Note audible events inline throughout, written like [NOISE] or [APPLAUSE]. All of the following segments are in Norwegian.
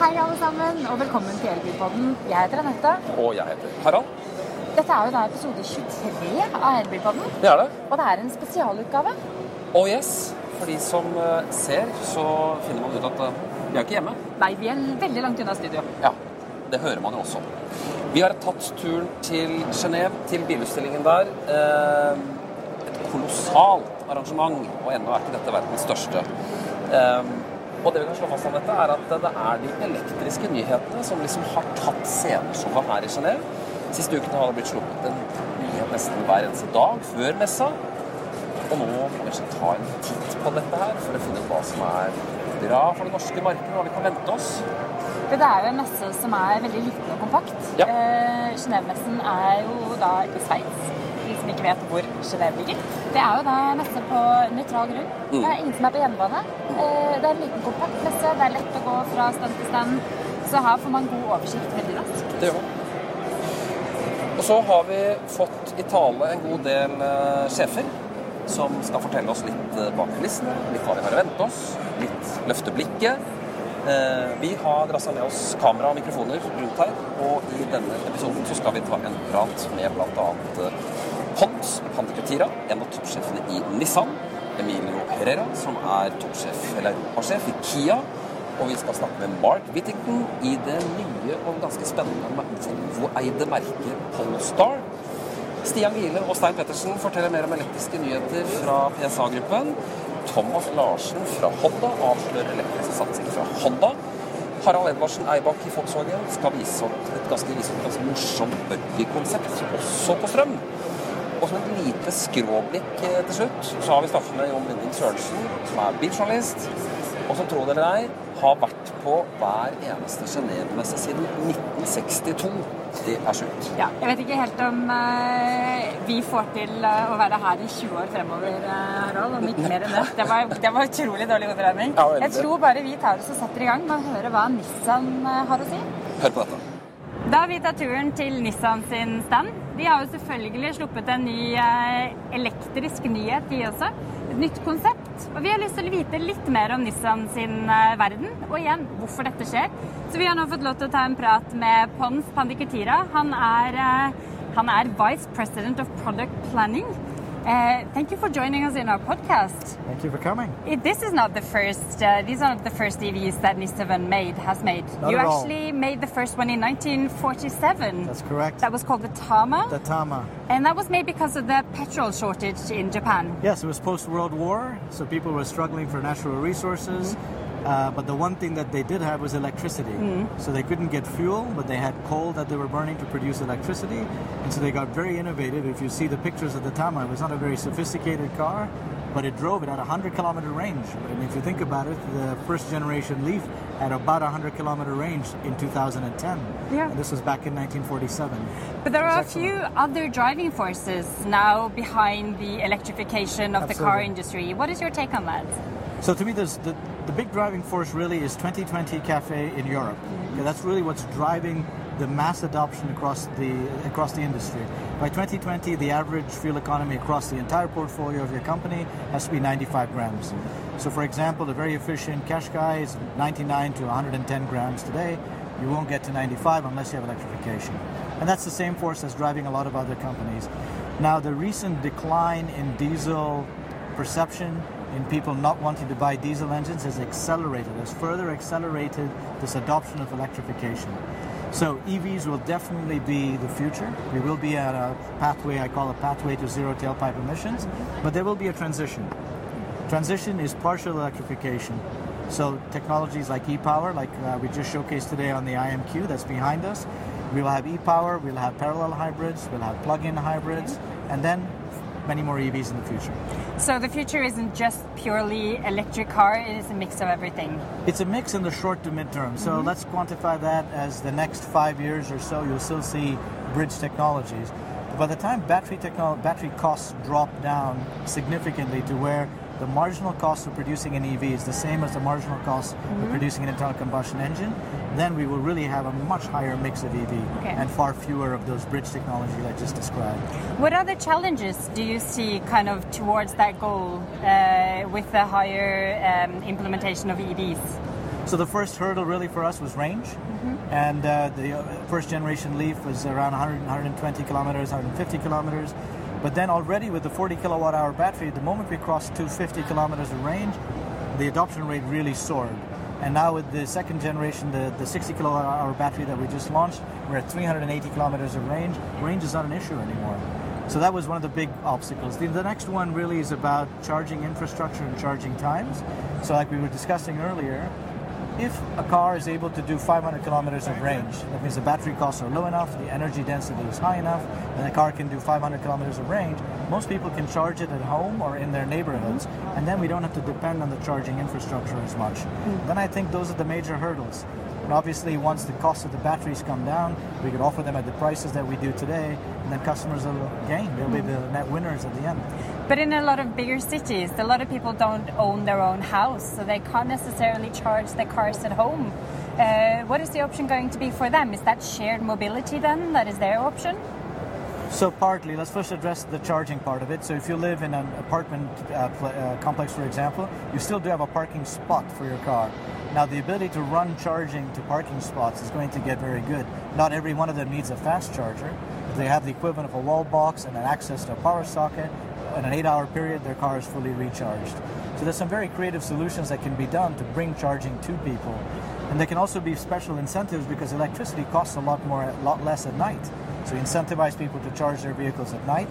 Hei, alle sammen, og velkommen til Elbilpodden. Jeg heter Anette. Og jeg heter Harald. Dette er jo da episode 23 av Elbilpodden, Det er det. og det er en spesialutgave. Oh yes. For de som eh, ser, så finner man ut at eh, vi er ikke hjemme. Nei, vi er veldig langt unna studio. Ja, det hører man jo også. Vi har tatt turen til Genéve, til bilutstillingen der. Eh, et kolossalt arrangement, og ennå er ikke dette verdens største. Og det vi kan slå fast om dette, er at det er de elektriske nyhetene som liksom har tatt sceneshowet her i Genéve. Siste ukene har det blitt sluppet en nyhet nesten hver eneste dag før messa. Og nå må vi kanskje ta en titt på dette her for å finne ut hva som er bra for det norske markedet, hva vi kan vente oss. Det er jo en messe som er veldig liten og kompakt. Ja. Eh, Genéve-messen er jo da i Sveits, som ikke vet hvor Genéve ligger. Det er jo da messe på nøytral grunn. Mm. Det er ingen som er på hjemmebane. Eh, det er en liten kompakt messe, det er lett å gå fra stand til stand. Så her får man god oversikt veldig raskt. Det gjør. Og så har vi fått i tale en god del eh, sjefer som skal fortelle oss litt eh, bak kulissene, litt hva vi har å vente oss, litt løfte blikket. Vi har drassa med oss kamera og mikrofoner rundt her, og i denne episoden så skal vi ta en prat med bl.a. Pons Pandikutira, en av toppsjefene i Nissan. Emilio Herrera, som er toppsjef, eller europasjef i Kia. Og vi skal snakke med Mark Whittington i det nye og ganske spennende Volvo-eide merket Polestar. Stian Giele og Stein Pettersen forteller mer om elektriske nyheter fra PSA-gruppen. Thomas Larsen fra Honda avslører elektriske satsinger fra Honda. Harald Edvardsen Eibakk i Volkswagen skal vise opp et ganske, vise opp et ganske morsomt buggy-konsept, også på strøm. Og som et lite skråblikk eh, til slutt, så har vi snakket med Jon Binding Sørensen, som er biljournalist, og som tro det eller ei, har vært på hver eneste Genéve-messe siden 1962. Det er sjukt. Ja, jeg vet ikke helt om eh, vi får til eh, å være her i 20 år fremover, eh, Harald. Om ikke mer enn det. Det var, det var utrolig dårlig hoderegning. Jeg tror bare vi tar oss og setter i gang med å høre hva Nissan har å si. Hør på dette. Da har vi tatt turen til Nissan sin stand. De har jo selvfølgelig sluppet en ny eh, elektrisk nyhet, de også. Et nytt konsept. Og vi har lyst til å vite litt mer om Nissan sin eh, verden, og igjen hvorfor dette skjer. Så vi har nå fått lov til å ta en prat med Pons Pandikutira. Han er, eh, han er Vice President of Product Planning. Uh, thank you for joining us in our podcast. Thank you for coming. It, this is not the first. Uh, these are not the first EVs that Nissan made has made. Not you at all. actually made the first one in 1947. That's correct. That was called the Tama, the Tama. and that was made because of the petrol shortage in Japan. Yes, it was post World War, so people were struggling for natural resources. Uh, but the one thing that they did have was electricity. So they couldn't get fuel, but they had coal that they were burning to produce electricity. And so they got very innovative. If you see the pictures of the Tama, it was not a very sophisticated car, but it drove it at a 100 kilometer range. And if you think about it, the first generation Leaf at about a 100 kilometer range in 2010. Yeah. And this was back in 1947. But there are a few other driving forces now behind the electrification of the car industry. What is your take on that? So to me, the, the big driving force really is 2020 Cafe in Europe. That's really what's driving the mass adoption across the across the industry. By 2020, the average fuel economy across the entire portfolio of your company has to be 95 grams. So, for example, a very efficient Qashqai is 99 to 110 grams today. You won't get to 95 unless you have electrification. And that's the same force that's driving a lot of other companies. Now, the recent decline in diesel perception in people not wanting to buy diesel engines has accelerated, has further accelerated this adoption of electrification. So EVs will definitely be the future. We will be at a pathway, I call a pathway to zero tailpipe emissions, but there will be a transition. Transition is partial electrification. So technologies like e-power, like uh, we just showcased today on the IMQ that's behind us, we will have e-power, we'll have parallel hybrids, we'll have plug-in hybrids, and then many more EVs in the future. So the future isn't just purely electric car; it is a mix of everything. It's a mix in the short to midterm. So mm-hmm. let's quantify that as the next five years or so, you'll still see bridge technologies. By the time battery technol- battery costs drop down significantly to where the marginal cost of producing an EV is the same as the marginal cost of producing an internal combustion engine, then we will really have a much higher mix of EV Okay. and far fewer of those bridge technologies I just described. What other challenges do you see kind of towards that goal uh, with the higher um, implementation of EVs? So the first hurdle really for us was range, and uh, the uh, first generation Leaf was around 100, 120 kilometers, 150 kilometers. But then already with the 40 kilowatt hour battery, the moment we crossed 250 kilometers of range, the adoption rate really soared. And now with the second generation, the, the 60 kilowatt hour battery that we just launched, we're at 380 kilometers of range. Range is not an issue anymore. So that was one of the big obstacles. The, the next one really is about charging infrastructure and charging times. So like we were discussing earlier, if a car is able to do 500 kilometers of range, that means the battery costs are low enough, the energy density is high enough, and the car can do 500 kilometers of range, most people can charge it at home or in their neighborhoods, and then we don't have to depend on the charging infrastructure as much. Mm-hmm. Then I think those are the major hurdles. And obviously, once the cost of the batteries come down, we could offer them at the prices that we do today, and then customers will gain. They'll be the net winners at the end. But in a lot of bigger cities, a lot of people don't own their own house, so they can't necessarily charge their cars at home. Uh, what is the option going to be for them? Is that shared mobility then? That is their option? So partly, let's first address the charging part of it. So if you live in an apartment uh, pl- uh, complex, for example, you still do have a parking spot for your car. Now, the ability to run charging to parking spots is going to get very good. Not every one of them needs a fast charger. If they have the equivalent of a wall box and an access to a power socket, in an eight-hour period, their car is fully recharged. So there's some very creative solutions that can be done to bring charging to people. And there can also be special incentives because electricity costs a lot more, a lot less at night. So incentivize people to charge their vehicles at night.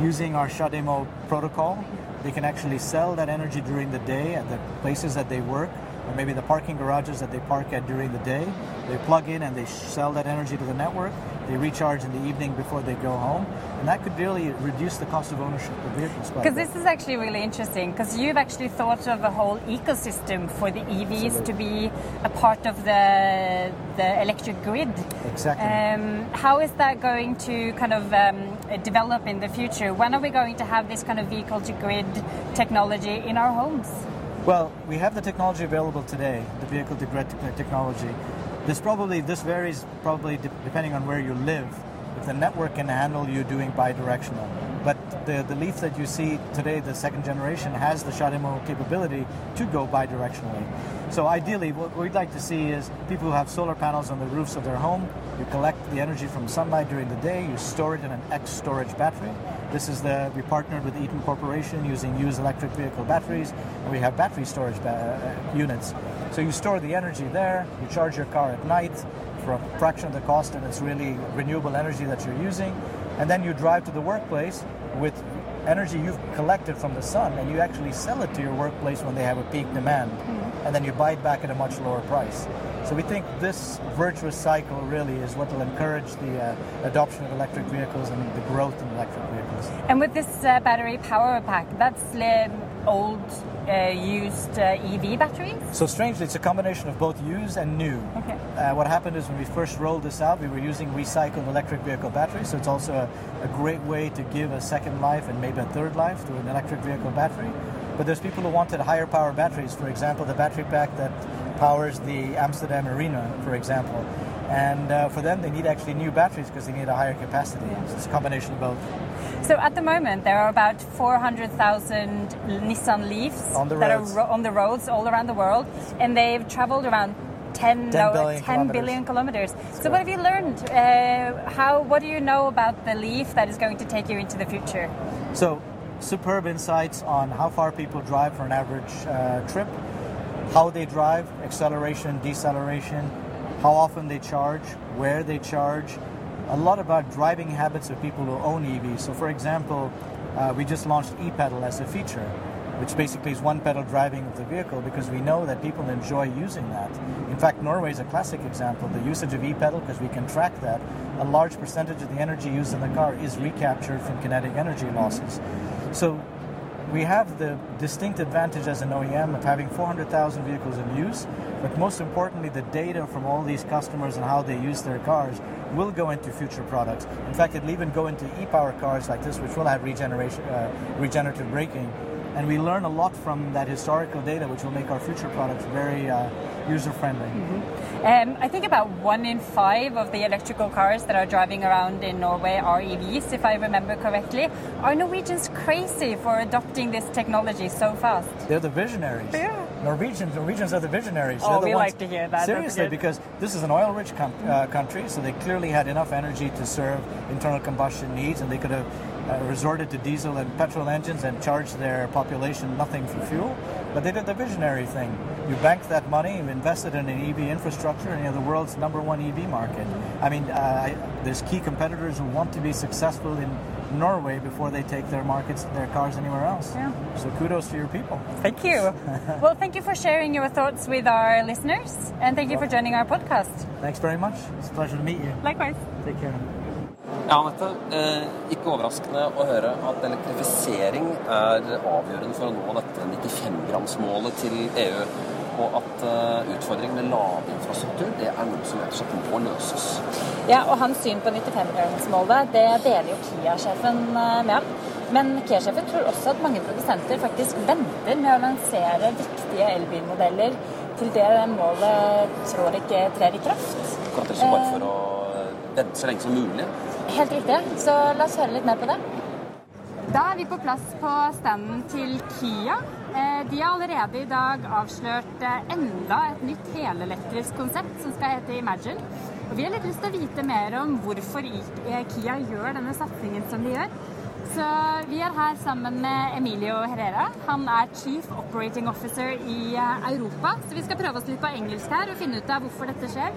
Using our Shademo protocol, they can actually sell that energy during the day at the places that they work, or maybe the parking garages that they park at during the day. They plug in and they sell that energy to the network. They recharge in the evening before they go home, and that could really reduce the cost of ownership of vehicles. Because this is actually really interesting because you've actually thought of a whole ecosystem for the EVs to be a part of the the electric grid. Exactly. Um, how is that going to kind of um, develop in the future? When are we going to have this kind of vehicle to grid technology in our homes? Well, we have the technology available today, the vehicle to grid uh, technology. This probably this varies probably de- depending on where you live. If the network can handle you doing bidirectional, but the the Leaf that you see today, the second generation, has the Shademo capability to go bidirectionally. So ideally, what we'd like to see is people who have solar panels on the roofs of their home. You collect the energy from sunlight during the day. You store it in an X storage battery. This is the we partnered with Eaton Corporation using used electric vehicle batteries, and we have battery storage ba- uh, units. So you store the energy there. You charge your car at night for a fraction of the cost, and it's really renewable energy that you're using. And then you drive to the workplace with energy you've collected from the sun, and you actually sell it to your workplace when they have a peak demand, and then you buy it back at a much lower price. So we think this virtuous cycle really is what will encourage the uh, adoption of electric vehicles and the growth in electric vehicles. And with this uh, battery power pack, that's slim old, used uh, EV batteries. So strangely, it's a combination of both used and new. Okay. Uh, what happened is when we first rolled this out, we were using recycled electric vehicle batteries. So it's also a, a great way to give a second life and maybe a third life to an electric vehicle battery. But there's people who wanted higher power batteries. For example, the battery pack that powers the Amsterdam Arena, for example. And uh, for them, they need actually new batteries because they need a higher capacity. So it's a combination of both. So at the moment, there are about 400,000 Nissan Leafs On the that roads. are ro- on the roads all around the world, and they've traveled around 10, 10 no, billion 10 kilometers. billion kilometers. So what have you learned? Uh, how? What do you know about the Leaf that is going to take you into the future? So, superb insights on how far people drive for an average uh, trip, how they drive, acceleration, deceleration, how often they charge, where they charge, a lot about driving habits of people who own EVs. So, for example, uh, we just launched e-pedal as a feature, which basically is one pedal driving of the vehicle because we know that people enjoy using that. In fact, Norway is a classic example. The usage of e-pedal, because we can track that, a large percentage of the energy used in the car is recaptured from kinetic energy losses. So we have the distinct advantage as an OEM of having 400,000 vehicles in use, but most importantly, the data from all these customers and how they use their cars will go into future products. In fact, it'll even go into e-power cars like this, which will have regeneration, uh, regenerative braking, And we learn a lot from that historical data, which will make our future products very uh, user friendly. Um, I think about one in five of the electrical cars that are driving around in Norway are EVs, if I remember correctly. Are Norwegians crazy for adopting this technology so fast? They're the visionaries. Yeah. Norwegians, Norwegians are the visionaries. Oh, They're the we ones- like to hear that. Seriously, because this is an oil-rich com- uh, country, so they clearly had enough energy to serve internal combustion needs, and they could have uh, resorted to diesel and petrol engines and charged their population nothing for fuel. But they did the visionary thing. You banked that money, you invested in an EV infrastructure, and you're the world's number one EV market. I mean, uh, I- there's key competitors who want to be successful in Norway before they take their markets, their cars anywhere else. Yeah. So kudos to your people. Thank you. [LAUGHS] well, thank you for sharing your thoughts with our listeners, and thank you for joining our podcast. Thanks very much. It's a pleasure to meet you. Likewise. Take care. Ja, Anette. Eh, ikke overraskende å høre at elektrifisering er avgjørende for å nå dette 95-gramsmålet til EU. Og at eh, utfordringen med ladeinfrastruktur det er noe som rett og slett må løses. Ja, og hans syn på 95-gramsmålet det deler jo Kia-sjefen eh, med ham. Men Kia-sjefen tror også at mange produsenter faktisk venter med å lansere viktige elbilmodeller til det målet tror ikke trer i kraft. Akkurat det som bare for å eh, vente så lenge som mulig. Helt riktig. Så la oss høre litt mer på det. Da er vi på plass på standen til Kia. Eh, De har allerede i dag avslørt eh, enda et nytt helelektrisk konsept som skal hete Imagine. Og vi har litt lyst til å vite mer om hvorfor eh, Kia gjør denne satsingen som de gjør. Så vi er her sammen med Emilio Herrera. Han er Chief Operating Officer i Europa. Så vi skal prøve oss litt på engelsk her og finne ut av hvorfor dette skjer.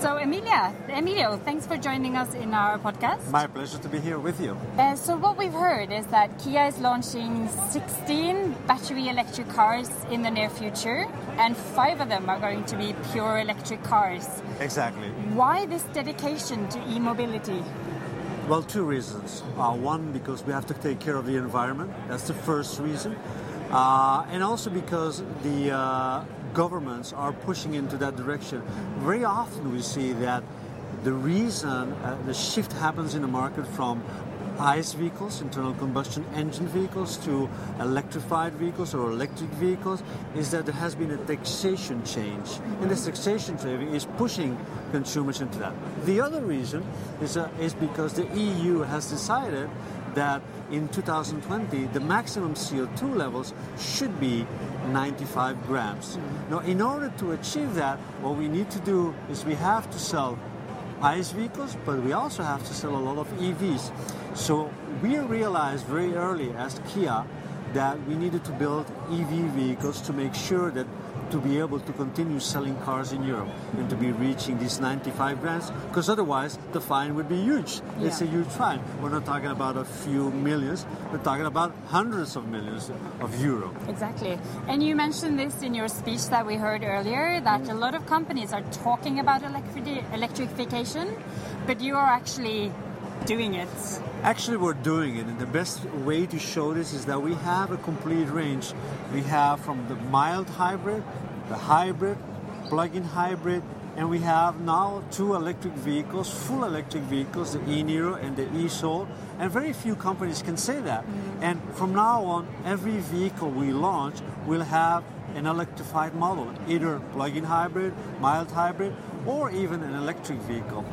So Emilia, Emilio, thanks for joining us in our podcast. My pleasure to be here with you. Uh, so what we've heard is that Kia is launching 16 battery electric cars in the near future, and five of them are going to be pure electric cars. Exactly. Why this dedication to e-mobility? Well, two reasons. Uh, one, because we have to take care of the environment. That's the first reason. Uh, and also because the uh, governments are pushing into that direction. Very often we see that the reason uh, the shift happens in the market from ICE vehicles, internal combustion engine vehicles, to electrified vehicles or electric vehicles is that there has been a taxation change. And this taxation change is pushing consumers into that. The other reason is, uh, is because the EU has decided that in 2020 the maximum CO2 levels should be 95 grams. Mm-hmm. Now, in order to achieve that, what we need to do is we have to sell ICE vehicles, but we also have to sell a lot of EVs. So we realized very early as Kia that we needed to build EV vehicles to make sure that to be able to continue selling cars in Europe and to be reaching these 95 grams, because otherwise the fine would be huge. It's a huge fine. We're not talking about a few millions, we're talking about hundreds of millions of euro. Exactly. And you mentioned this in your speech that we heard earlier that mm. a lot of companies are talking about electri- electrification, but you are actually doing it. Actually, we're doing it, and the best way to show this is that we have a complete range. We have from the mild hybrid, the hybrid, plug-in hybrid, and we have now two electric vehicles, full electric vehicles, the e-Niro and the e-Soul, and very few companies can say that. Mm. And from now on, every vehicle we launch will have an electrified model, either plug-in hybrid, mild hybrid, or even an electric vehicle.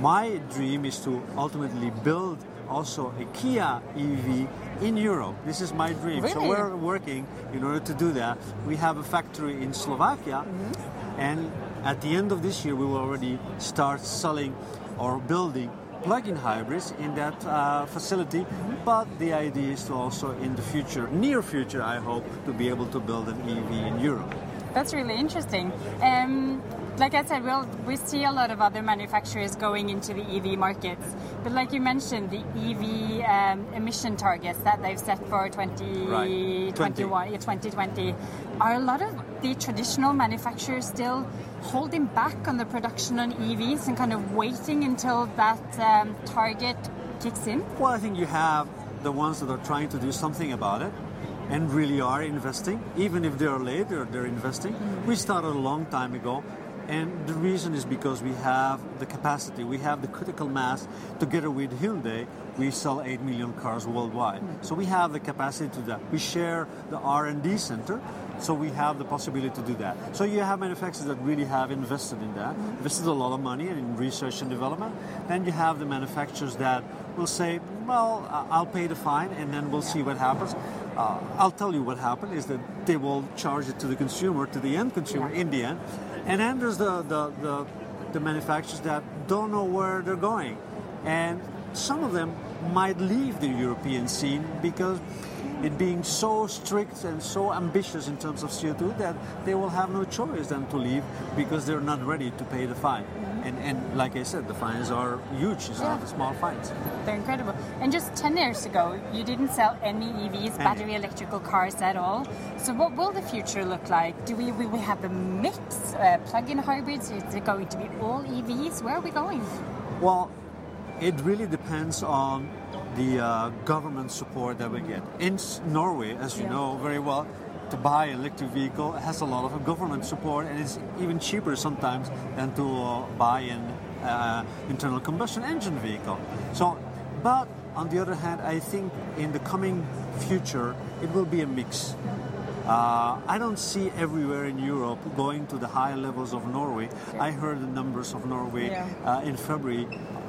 My dream is to ultimately build also a Kia EV in Europe. This is my dream. So we're working in order to do that. We have a factory in Slovakia, and at the end of this year, we will already start selling or building plug-in hybrids in that uh, facility. But the idea is to also, in the future, near future, I hope, to be able to build an EV in Europe. That's really interesting. Um, like I said, we'll, we see a lot of other manufacturers going into the EV markets. But like you mentioned, the EV um, emission targets that they've set for 2021, 20. 2020, are a lot of the traditional manufacturers still holding back on the production on EVs and kind of waiting until that um, target kicks in? Well, I think you have the ones that are trying to do something about it and really are investing, even if they're late, they're, they're investing. We started a long time ago. And the reason is because we have the capacity, we have the critical mass. Together with Hyundai, we sell 8 million cars worldwide. So we have the capacity to do that. We share the R&D center, so we have the possibility to do that. So you have manufacturers that really have invested in that, invested a lot of money in research and development. Then you have the manufacturers that will say, well, I'll pay the fine and then we'll see what happens. Uh, I'll tell you what happened is that they will charge it to the consumer, to the end consumer in the end. And then there's the, the, the, the manufacturers that don't know where they're going. And some of them might leave the European scene because it being so strict and so ambitious in terms of CO2 that they will have no choice than to leave because they're not ready to pay the fine. And, and like I said, the fines are huge. It's not small fines. They're incredible. And just 10 years ago, you didn't sell any EVs, battery electrical cars at all. So what will the future look like? Do we will we have a mix, uh, plug-in hybrids? Is it going to be all EVs? Where are we going? Well, it really depends on the uh, government support that we get. In Norway, as you Yeah. know very well, to buy an electric vehicle has a lot of government support, and it's even cheaper sometimes than to uh, buy an uh, internal combustion engine vehicle. So, but on the other hand, I think in the coming future it will be a mix. Uh, I don't see everywhere in Europe going to the high levels of Norway. I heard the numbers of Norway Yeah. uh, in February.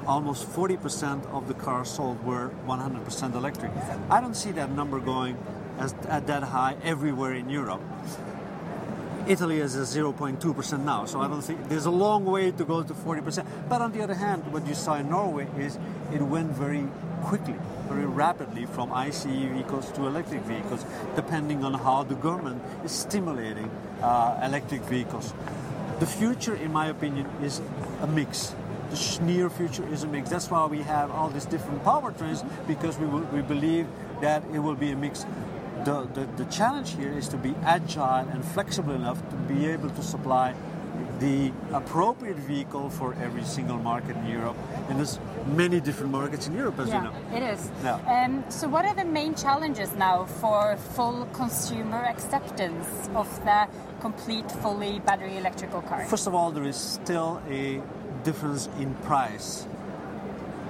Almost 40% of the cars sold were 100% electric. I don't see that number going as, at that high everywhere in Europe. Italy is at 0.2% now, so I don't think there's a long way to go to 40%. But on the other hand, what you saw in Norway is it went very quickly, very rapidly from ICE vehicles to electric vehicles, depending on how the government is stimulating uh, electric vehicles. The future, in my opinion, is a mix. The near future is a mix. That's why we have all these different powertrains because we, will, we believe that it will be a mix the, the, the challenge here is to be agile and flexible enough to be able to supply the appropriate vehicle for every single market in Europe. And there's many different markets in Europe, as you know. it is. Yeah. Um, so what are the main challenges now for full consumer acceptance of the complete, fully battery electrical car? First of all, there is still a difference in price.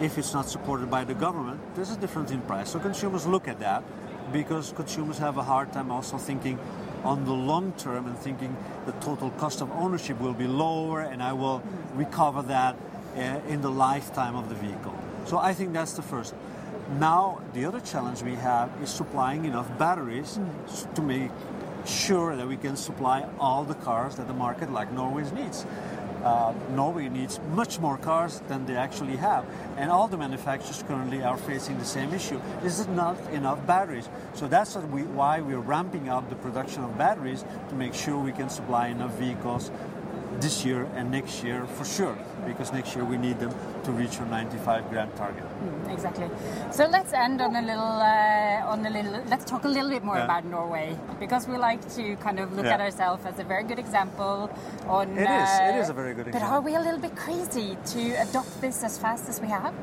If it's not supported by the government, there's a difference in price. So consumers look at that because consumers have a hard time also thinking on the long term and thinking the total cost of ownership will be lower and I will recover that uh, in the lifetime of the vehicle. So I think that's the first. Now, the other challenge we have is supplying enough batteries to make sure that we can supply all the cars that the market like Norway needs. Uh, Norway needs much more cars than they actually have, and all the manufacturers currently are facing the same issue. Is it not enough batteries? So that's we, why we're ramping up the production of batteries to make sure we can supply enough vehicles this year and next year for sure, because next year we need them to reach our 95 gram target. Exactly. So let's end on a little, uh, on a little. Let's talk a little bit more Yeah. about Norway because we like to kind of look Yeah. at ourselves as a very good example. On It is. uh, It is a very good example. But example. are we a little bit crazy to adopt this as fast as we have?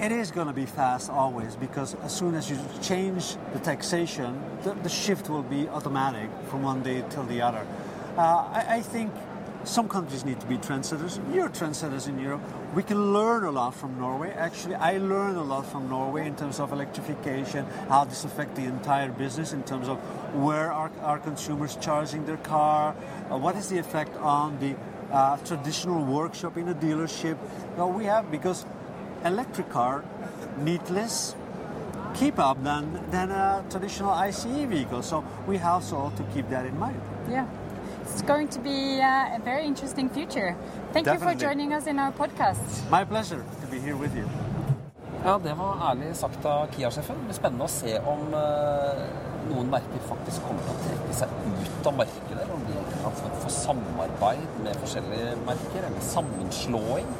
It is going to be fast always because as soon as you change the taxation, the, the shift will be automatic from one day till the other. Uh, I, I think some countries need to be trendsetters. You're trendsetters in Europe. We can learn a lot from Norway. Actually, I learned a lot from Norway in terms of electrification, how this affects the entire business in terms of where are our consumers charging their car, uh, what is the effect on the uh, traditional workshop in a dealership. Well, we have because electric car need less keep up than, than a traditional ICE vehicle. So we have to keep that in mind. Yeah. It's going to be uh, a very interesting future. Thank you for Definitely. joining us in our podcast. My pleasure to be here with you. Ja, det var ærlig sagt av Kia-sjefen. Det blir spennende å se om uh, noen merker faktisk kommer til å trekke seg ut av markedet. Eller om de kan få for samarbeid med forskjellige merker, eller sammenslåing.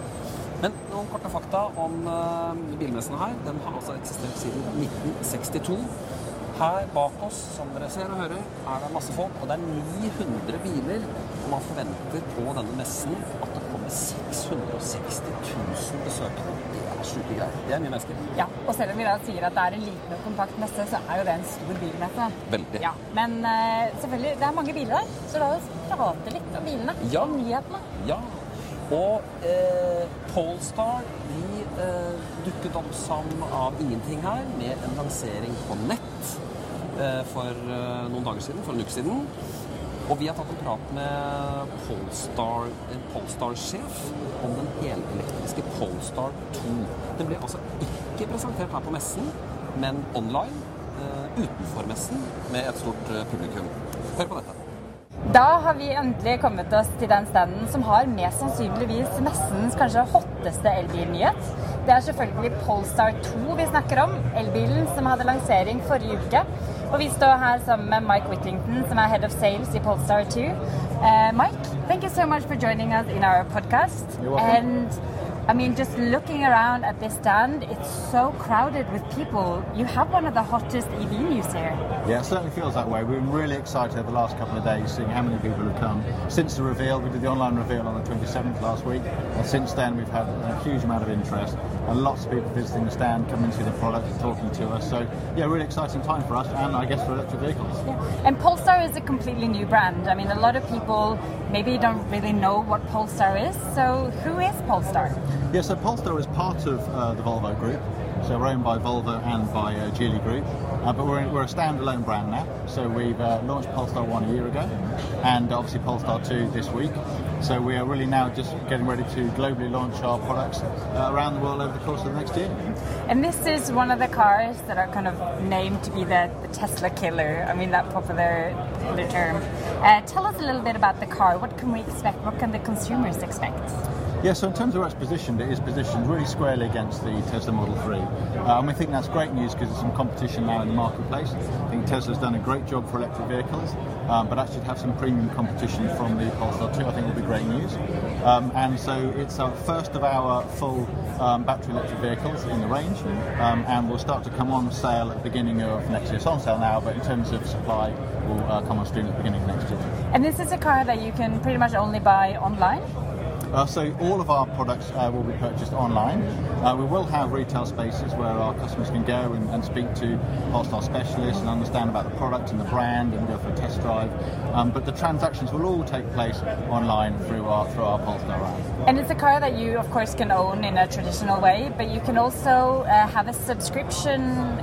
Men noen korte fakta om uh, bilmessen her. Den har altså eksistert siden 1962. Her bak oss, som dere ser og hører, er det masse folk, og det er 900 biler. Og man forventer på denne messen at det kommer 660 000 besøkende. Det er sjuke greier. Det er mye mennesker. Ja, og selv om vi da sier at det er en liten og kompakt messe, så er jo det en stor bilmesse. Veldig. Ja, men eh, selvfølgelig, det er mange biler der, så la oss prate litt om bilene. Ja. Om nyhetene. Ja. Og eh, Polestar de eh, dukket opp som av ingenting her med en lansering på nett for eh, noen dager siden, for en uke siden. Og vi har tatt en prat med Polestar, en Polestar-sjef om den helelektriske Polestar 2. Den ble altså ikke presentert her på messen, men online eh, utenfor messen med et stort eh, publikum. Hør på dette. Da har vi endelig kommet oss til den standen som har mest sannsynligvis messens kanskje hotteste elbilnyhet. Det er selvfølgelig Polestar 2 vi snakker om, elbilen som hadde lansering forrige uke. Og vi står her sammen med Mike Whittington, som er head of sales i Polestar 2. Uh, Mike, thank you so much for joining us in our podcast. You're welcome. And I mean, just looking around at this stand, it's so crowded with people. You have one of the hottest EV news here. Yeah, it certainly feels that way. We've been really excited over the last couple of days seeing how many people have come. Since the reveal, we did the online reveal on the 27th last week, and since then we've had a huge amount of interest and lots of people visiting the stand, coming to the product and talking to us. So, yeah, really exciting time for us and I guess for electric vehicles. Yeah. And Polestar is a completely new brand. I mean, a lot of people maybe don't really know what Polestar is. So, who is Polestar? Yeah, so Polestar is part of uh, the Volvo Group. So we're owned by Volvo and by uh, Geely Group. Uh, but we're, we're a standalone brand now. So we've uh, launched Polestar 1 a year ago and obviously Polestar 2 this week. So we are really now just getting ready to globally launch our products uh, around the world over the course of the next year. And this is one of the cars that are kind of named to be the, the Tesla killer. I mean, that popular, term. Uh, tell us a little bit about the car. What can we expect? What can the consumers expect? Yeah, so in terms of where it's positioned, it is positioned really squarely against the Tesla Model 3. Uh, and we think that's great news because there's some competition now in the marketplace. I think Tesla's done a great job for electric vehicles, um, but actually to have some premium competition from the Polestar 2 I think will be great news. Um, and so it's our first of our full um, battery electric vehicles in the range, um, and will start to come on sale at the beginning of next year. It's on sale now, but in terms of supply, will uh, come on stream at the beginning of next year. And this is a car that you can pretty much only buy online. Uh, so all of our products uh, will be purchased online. Uh, we will have retail spaces where our customers can go and, and speak to Polestar specialists and understand about the product and the brand and go for a test drive. Um, but the transactions will all take place online through our through our Polestar app. And it's a car that you, of course, can own in a traditional way, but you can also uh, have a subscription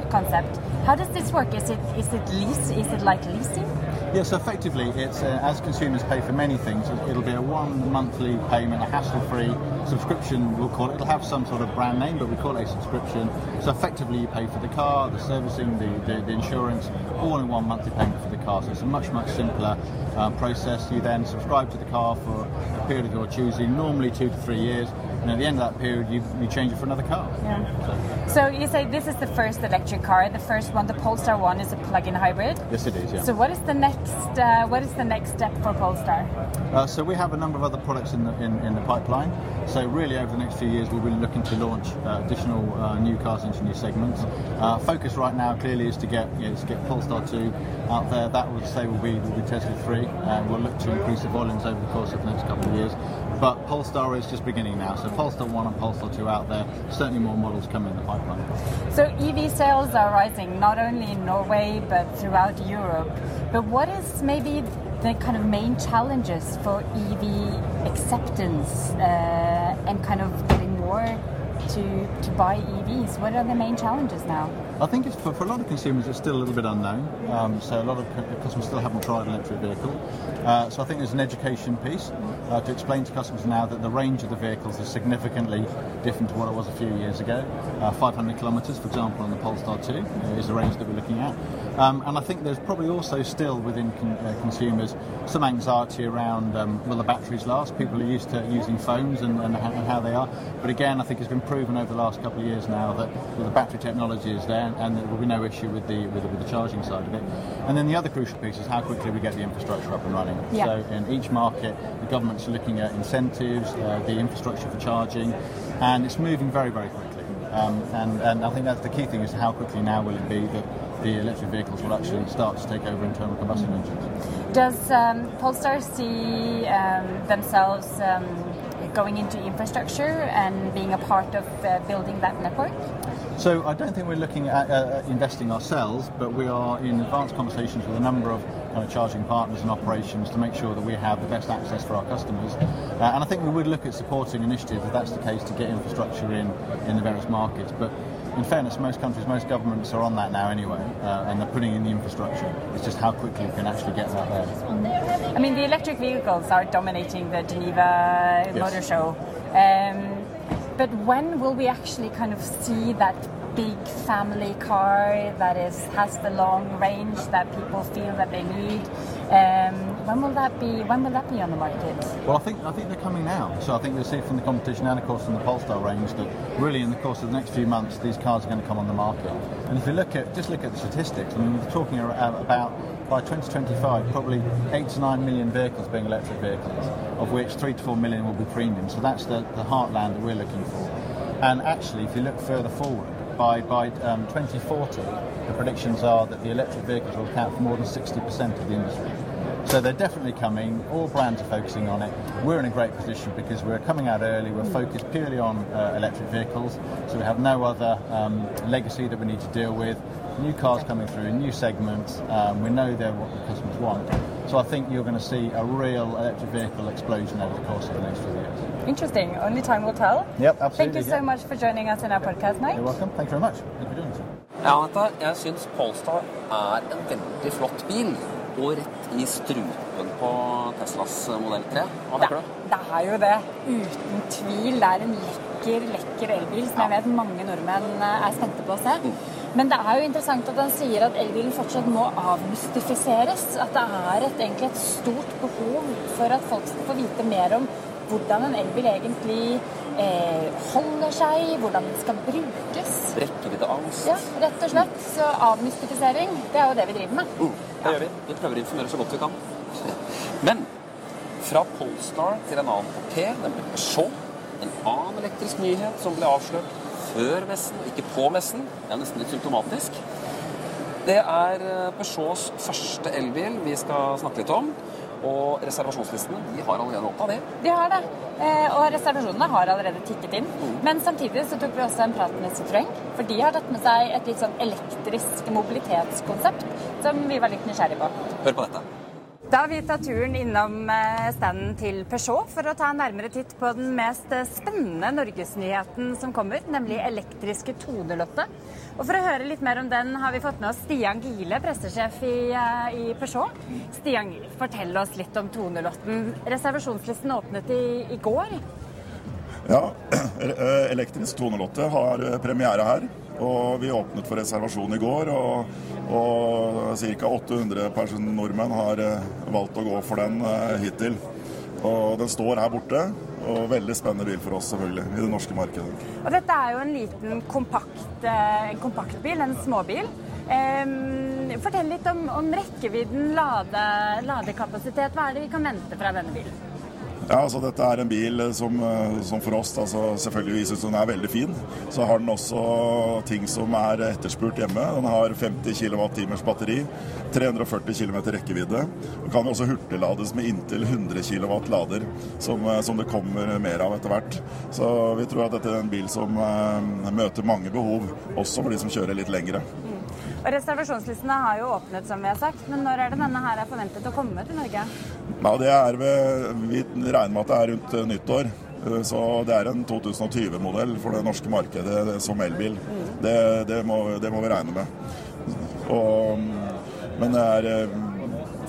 concept. How does this work? Is it is it lease? Is it like leasing? Yeah, so effectively, it's uh, as consumers pay for many things, it'll be a one monthly payment, a hassle-free subscription. We'll call it. It'll have some sort of brand name, but we call it a subscription. So effectively, you pay for the car, the servicing, the, the, the insurance, all in one monthly payment for the car. So it's a much much simpler uh, process. You then subscribe to the car for a period of your choosing, normally two to three years, and at the end of that period, you, you change it for another car. Yeah. So you say this is the first electric car. The first one, the Polestar one, is a plug-in hybrid. Yes, it is. Yeah. So what is the next? Uh, what is the next step for Polestar? Uh, so we have a number of other products in the in, in the pipeline. So really, over the next few years, we'll be looking to launch uh, additional uh, new cars into new segments. Uh, focus right now clearly is to get you know, to get Polestar 2 out there. That would say will be will be Tesla 3, and we'll look to increase the volumes over the course of the next couple of years. But Polestar is just beginning now. So Polestar 1 and Polestar 2 out there. Certainly more models coming in the pipeline. So EV sales are rising not only in Norway but throughout Europe. But what is maybe the kind of main challenges for EV acceptance uh, and kind of getting more to to buy EVs? What are the main challenges now? I think it's for, for a lot of consumers, it's still a little bit unknown. Um, so a lot of customers still haven't tried an electric vehicle. Uh, so I think there's an education piece uh, to explain to customers now that the range of the vehicles is significantly different to what it was a few years ago. Uh, 500 kilometres, for example, on the Polestar 2 uh, is the range that we're looking at. Um, and I think there's probably also still within con- uh, consumers some anxiety around um, will the batteries last? People are used to using phones and, and, ho- and how they are. But again, I think it's been proven over the last couple of years now that well, the battery technology is there and there will be no issue with the, with the with the charging side of it. And then the other crucial piece is how quickly we get the infrastructure up and running. Yeah. So in each market, the government's are looking at incentives, uh, the infrastructure for charging, and it's moving very, very quickly. Um, and, and I think that's the key thing is how quickly now will it be that the electric vehicles will actually start to take over internal combustion engines. Does um, Polestar see um, themselves um, going into infrastructure and being a part of uh, building that network? So I don't think we're looking at uh, investing ourselves, but we are in advanced conversations with a number of kind of charging partners and operations to make sure that we have the best access for our customers. Uh, and I think we would look at supporting initiatives if that's the case to get infrastructure in in the various markets. But in fairness, most countries, most governments are on that now anyway, uh, and they're putting in the infrastructure. It's just how quickly you can actually get that there. I mean, the electric vehicles are dominating the Geneva Motor Show. Um, but when will we actually kind of see that big family car that is has the long range that people feel that they need? Um, when will that be? When will that be on the market? Well, I think I think they're coming now. So I think you'll see from the competition and of course from the Polestar range that really in the course of the next few months these cars are going to come on the market. And if you look at just look at the statistics, I mean we're talking about by 2025 probably eight to nine million vehicles being electric vehicles, of which three to four million will be premium. So that's the, the heartland that we're looking for. And actually, if you look further forward, by, by um, 2040, the predictions are that the electric vehicles will account for more than 60% of the industry. So they're definitely coming. All brands are focusing on it. We're in a great position because we're coming out early. We're focused purely on uh, electric vehicles, so we have no other um, legacy that we need to deal with. New cars coming through, new segments. Um, we know they're what the customers want. So I think you're going to see a real electric vehicle explosion over the course of the next few years. Interesting. Only time will tell. Yep, absolutely. Thank you so yeah. much for joining us in our podcast, Mike. You're welcome. Thank you very much. Thank you for doing this. Ja, Anette, jeg syns Polestar er en veldig flott bil. Og rett i strupen på Teslas modell 3. Hva tenker du? Det er jo det. Uten tvil. Det er en lekker, lekker elbil som jeg vet mange nordmenn eh, er spente på å se. Men det er jo interessant at han sier at elbilen fortsatt må avmystifiseres. At det er et, egentlig et stort behov for at folk skal få vite mer om hvordan en elbil egentlig eh, holder seg, hvordan den skal brukes. Rekkeviddeangst. Ja, rett og slett. Så avmystifisering, det er jo det vi driver med. Mm, det gjør vi. Vi prøver å informere så godt vi kan. [LAUGHS] Men fra Polestar til en annen kupé, nemlig Peugeot. En annen elektrisk nyhet som ble avslørt før messen, ikke på messen. Det er nesten litt symptomatisk. Det er Peugeots første elbil vi skal snakke litt om. Og reservasjonslistene de har allerede åpna, de. De har det. Eh, og reservasjonene har allerede tikket inn. Men samtidig så tok vi også en prat med Citroën. For de har tatt med seg et litt sånn elektrisk mobilitetskonsept som vi var litt nysgjerrige på. Hør på dette. Da har vi tatt turen innom eh, standen til Peugeot for å ta en nærmere titt på den mest eh, spennende norgesnyheten som kommer, nemlig elektriske 208. Og For å høre litt mer om den har vi fått med oss Stian Gile, pressesjef i, eh, i Peugeot. Stian Gile, fortell oss litt om 208. Reservasjonslisten åpnet i, i går. Ja, [CLEARS THROAT] elektrisk 208 har premiere her. Og vi åpnet for reservasjon i går, og, og ca. 800 nordmenn har valgt å gå for den hittil. Og den står her borte. Og veldig spennende bil for oss, selvfølgelig, i det norske markedet. Og dette er jo en liten kompakt, kompakt bil, en småbil. Um, fortell litt om, om rekkevidden, lade, ladekapasitet. Hva er det vi kan vente fra denne bilen? Ja, altså Dette er en bil som, som for oss altså, selvfølgelig viser at den er veldig fin. Så har den også ting som er etterspurt hjemme. Den har 50 kWt batteri, 340 km rekkevidde. Den kan også hurtiglades med inntil 100 kW lader, som, som, det kommer mer av etter hvert. Så vi tror at dette er en bil som møter mange behov, også for de som kjører litt lengre. Og Reservasjonslistene har jo åpnet, som vi har sagt, men når er det denne her er forventet å komme til Norge? Ja, det er ved, Vi regner med at det er rundt nyttår. Så det er en 2020-modell for det norske markedet som elbil. Det, det, må, det må, vi regne med. Og, men det er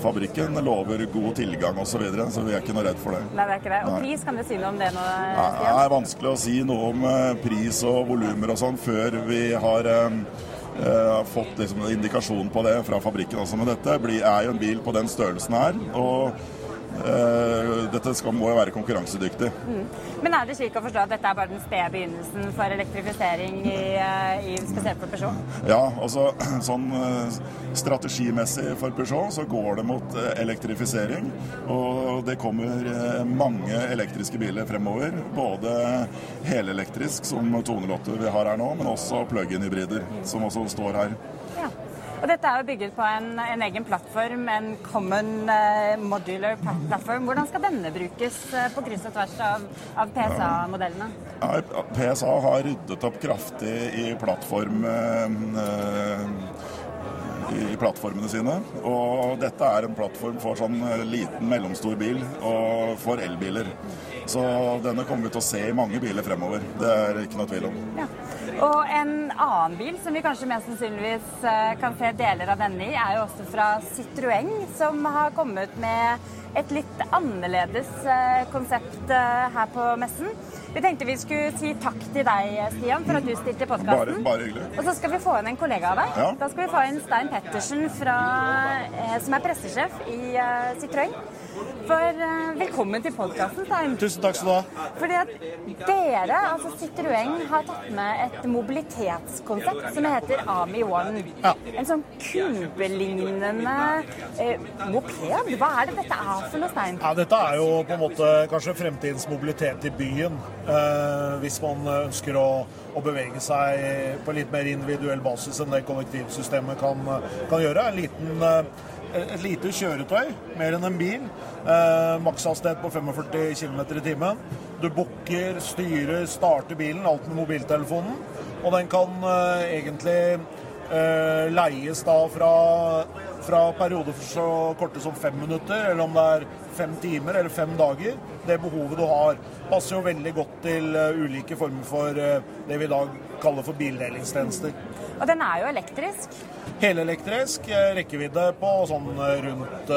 fabrikken lover god tilgang osv., så, videre, så vi er ikke noe redd for det. Nei, det er ikke det. Og pris, kan du si noe om det nå? Nei, det er vanskelig å si noe om pris og volumer og sånn før vi har Uh, fått liksom en indikasjon på det fra fabrikken også. Men dette blir, er jo en bil på den størrelsen her. Og dette skal, må jo være konkurransedyktig. Mm. Men er det slik å forstå at dette er bare den spede begynnelsen for elektrifisering, i, uh, i, spesielt for Peugeot? Ja, altså [CLEARS THROAT] sånn strategimessig for Peugeot så går det mot elektrifisering. Og det kommer mange elektriske biler fremover. Både helelektrisk, som 208 vi har her nå, men også plug-in-hybrider, som også står her. Og dette er jo bygget på en, en egen plattform, en common uh, modular plattform. Hvordan skal denne brukes uh, på kryss og tvers av, av PSA-modellene? Ja, PSA har ryddet opp kraftig i plattform uh, i plattformene sine. Og dette er en plattform for sånn liten, mellomstor bil og for elbiler. Så denne kommer vi til å se i mange biler fremover. Det er ikke noe tvil om. Ja. Og en annen bil som vi kanskje mest sannsynligvis kan se deler av denne i, er jo også fra Citroën, som har kommet med et litt annerledes konsept her på messen. Vi tenkte vi skulle si takk til deg, Stian, for at du stilte podkasten. Bare, bare hyggelig. Og så skal vi få inn en kollega av deg. Ja. Da skal vi få inn Stein Pettersen, fra, eh, som er pressesjef i uh, Citroën. For uh, Velkommen til podkasten, Stein. Tusen takk skal du ha. Fordi at dere, altså Citroën, har tatt med et mobilitetskonsept som heter Ami One. Ja. En sånn kubelignende eh, moped. Hva er det dette er for noe, Stein? Ja, dette er jo på en måte kanskje fremtidens mobilitet i byen. Eh, hvis man ønsker å, å, bevege seg på litt mer individuell basis enn det kollektivsystemet kan, kan gjøre. En liten, eh, et lite kjøretøy, mer enn en bil. Eh, Makshastighet på 45 km i timen. Du bukker, styrer, starter bilen, alt med mobiltelefonen. Og den kan eh, egentlig eh, leies da fra, fra perioder så korte som fem minutter, eller om det er fem timer eller fem dager. Det behovet du har. Passer jo veldig godt til uh, ulike former for uh, det vi i dag kaller for bildelingstjenester. Og den er jo elektrisk. Helelektrisk, uh, rekkevidde på sånn rundt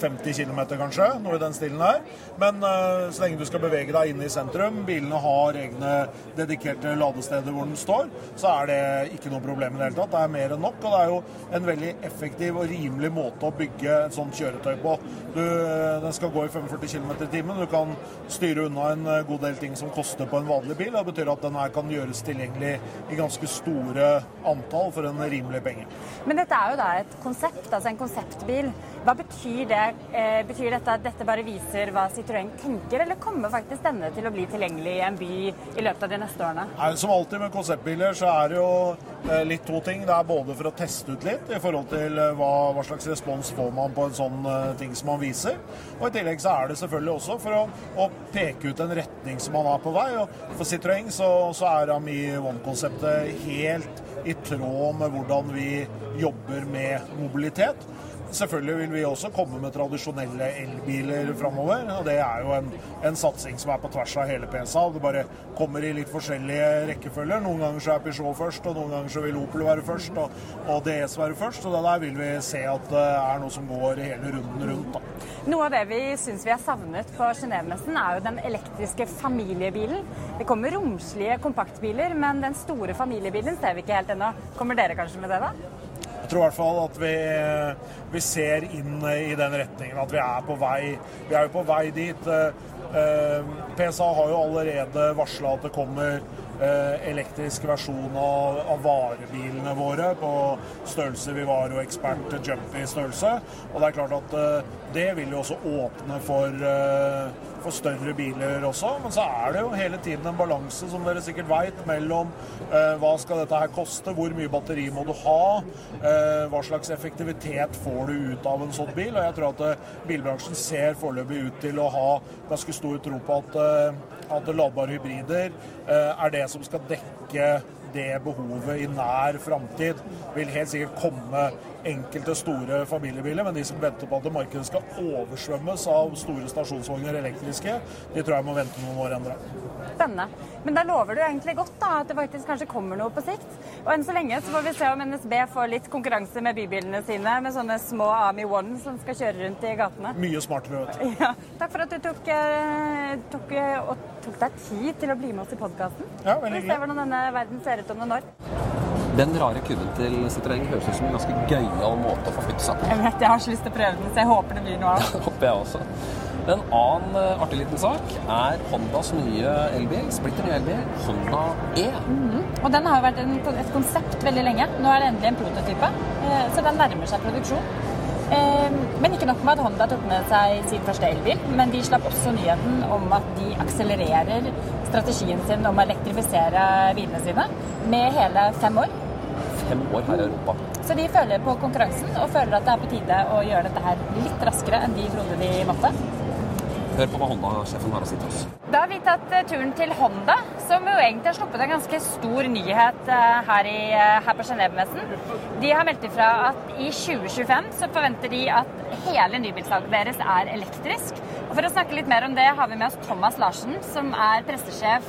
50 km kanskje, noe i den stilen her. Men uh, så lenge du skal bevege deg inne i sentrum, bilene har egne dedikerte ladesteder hvor den står, så er det ikke noe problem i det hele tatt. Det er mer enn nok, og det er jo en veldig effektiv og rimelig måte å bygge et sånt kjøretøy på. Du, den skal gå i 45 km i timen. Du kan styre unna en god del ting som koster på en vanlig bil. Det betyr at den her kan gjøres tilgjengelig i ganske store antall for en rimelig penge. Men dette er jo da et konsept, altså en konseptbil. Hva betyr det? Eh, betyr dette at dette bare viser hva Citroën tenker, eller kommer faktisk denne til å bli tilgjengelig i en by i løpet av de neste årene? Nei, som alltid med konseptbiler så er det jo eh, litt to ting. Det er både for å teste ut litt i forhold til eh, hva, hva slags respons får man på en sånn ting som man viser. Og i tillegg så er det selvfølgelig også for å, å peke ut en retning som man er på vei. Og for Citroën så, så er Ami One-konseptet helt i tråd med hvordan vi jobber med mobilitet. Selvfølgelig vil vi også komme med tradisjonelle elbiler framover. Og det er jo en, en, satsing som er på tvers av hele PSA. Det bare kommer i litt forskjellige rekkefølger. Noen ganger så er Peugeot først, og noen ganger så vil Opel være først, og, og DS være først. Og det der vil vi se at det er noe som går hele runden rundt. Da. Noe av det vi syns vi har savnet på Genévemessen, er jo den elektriske familiebilen. Det kommer romslige kompaktbiler, men den store familiebilen ser vi ikke helt ennå. Kommer dere kanskje med det, da? Jeg tror i hvert fall at vi, vi, ser inn i den retningen. At vi er på vei, vi er på vei dit. PSA har jo allerede varsla at det kommer elektrisk versjon av, av, varebilene våre på størrelse vi var og ekspert Jumpy størrelse. Og det er klart at det vil jo også åpne for, for større biler også. Men så er det jo hele tiden en balanse, som dere sikkert veit, mellom eh, hva skal dette her koste, hvor mye batteri må du ha, eh, hva slags effektivitet får du ut av en sånn bil. Og jeg tror at eh, bilbransjen ser foreløpig ut til å ha ganske stor tro på at, at ladbare hybrider er det som skal dekke det behovet i nær framtid. Vil helt sikkert komme enkelte store familiebiler, men de som venter på at markedet skal oversvømmes av store stasjonsvogner elektriske, de tror jeg må vente noen år ennå. Spennende. Men da lover du egentlig godt da, at det faktisk kanskje kommer noe på sikt. Og enn så lenge så får vi se om NSB får litt konkurranse med bybilene sine med sånne små Ami One som skal kjøre rundt i gatene. Mye smartere, vet du. Ja. Takk for at du tok, tok, og tok deg tid til å bli med oss i podkasten. Ja, veldig hyggelig. Vi se hvordan denne verden ser ut om noen år. Den rare kubben til Citroën høres ut som en ganske gøyal måte å forflytte seg på. Jeg vet, jeg har så lyst til å prøve den, så jeg håper det blir noe av [LAUGHS] det. håper jeg også. En annen artig liten sak er Hondas nye elbil, splitter nye elbil, Honda E. Mm -hmm. Og den har jo vært en, et konsept veldig lenge. Nå er det endelig en prototype, så den nærmer seg produksjon. Men ikke nok med at Honda tok med seg sin første elbil, men de slapp også nyheten om at de akselererer strategien sin om å elektrifisere bilene sine med hele fem år. Fem år her i Europa. Så de føler på konkurransen og føler at det er på tide å gjøre dette her litt raskere enn de trodde de måtte. Hør på hva Honda-sjefen har å si til oss. Da har vi tatt eh, turen til Honda, som jo egentlig har sluppet en ganske stor nyhet eh, her, i, eh, her på Genévemessen. De har meldt ifra at i 2025 så forventer de at hele nybilsalget deres er elektrisk. Og For å snakke litt mer om det har vi med oss Thomas Larsen, som er pressesjef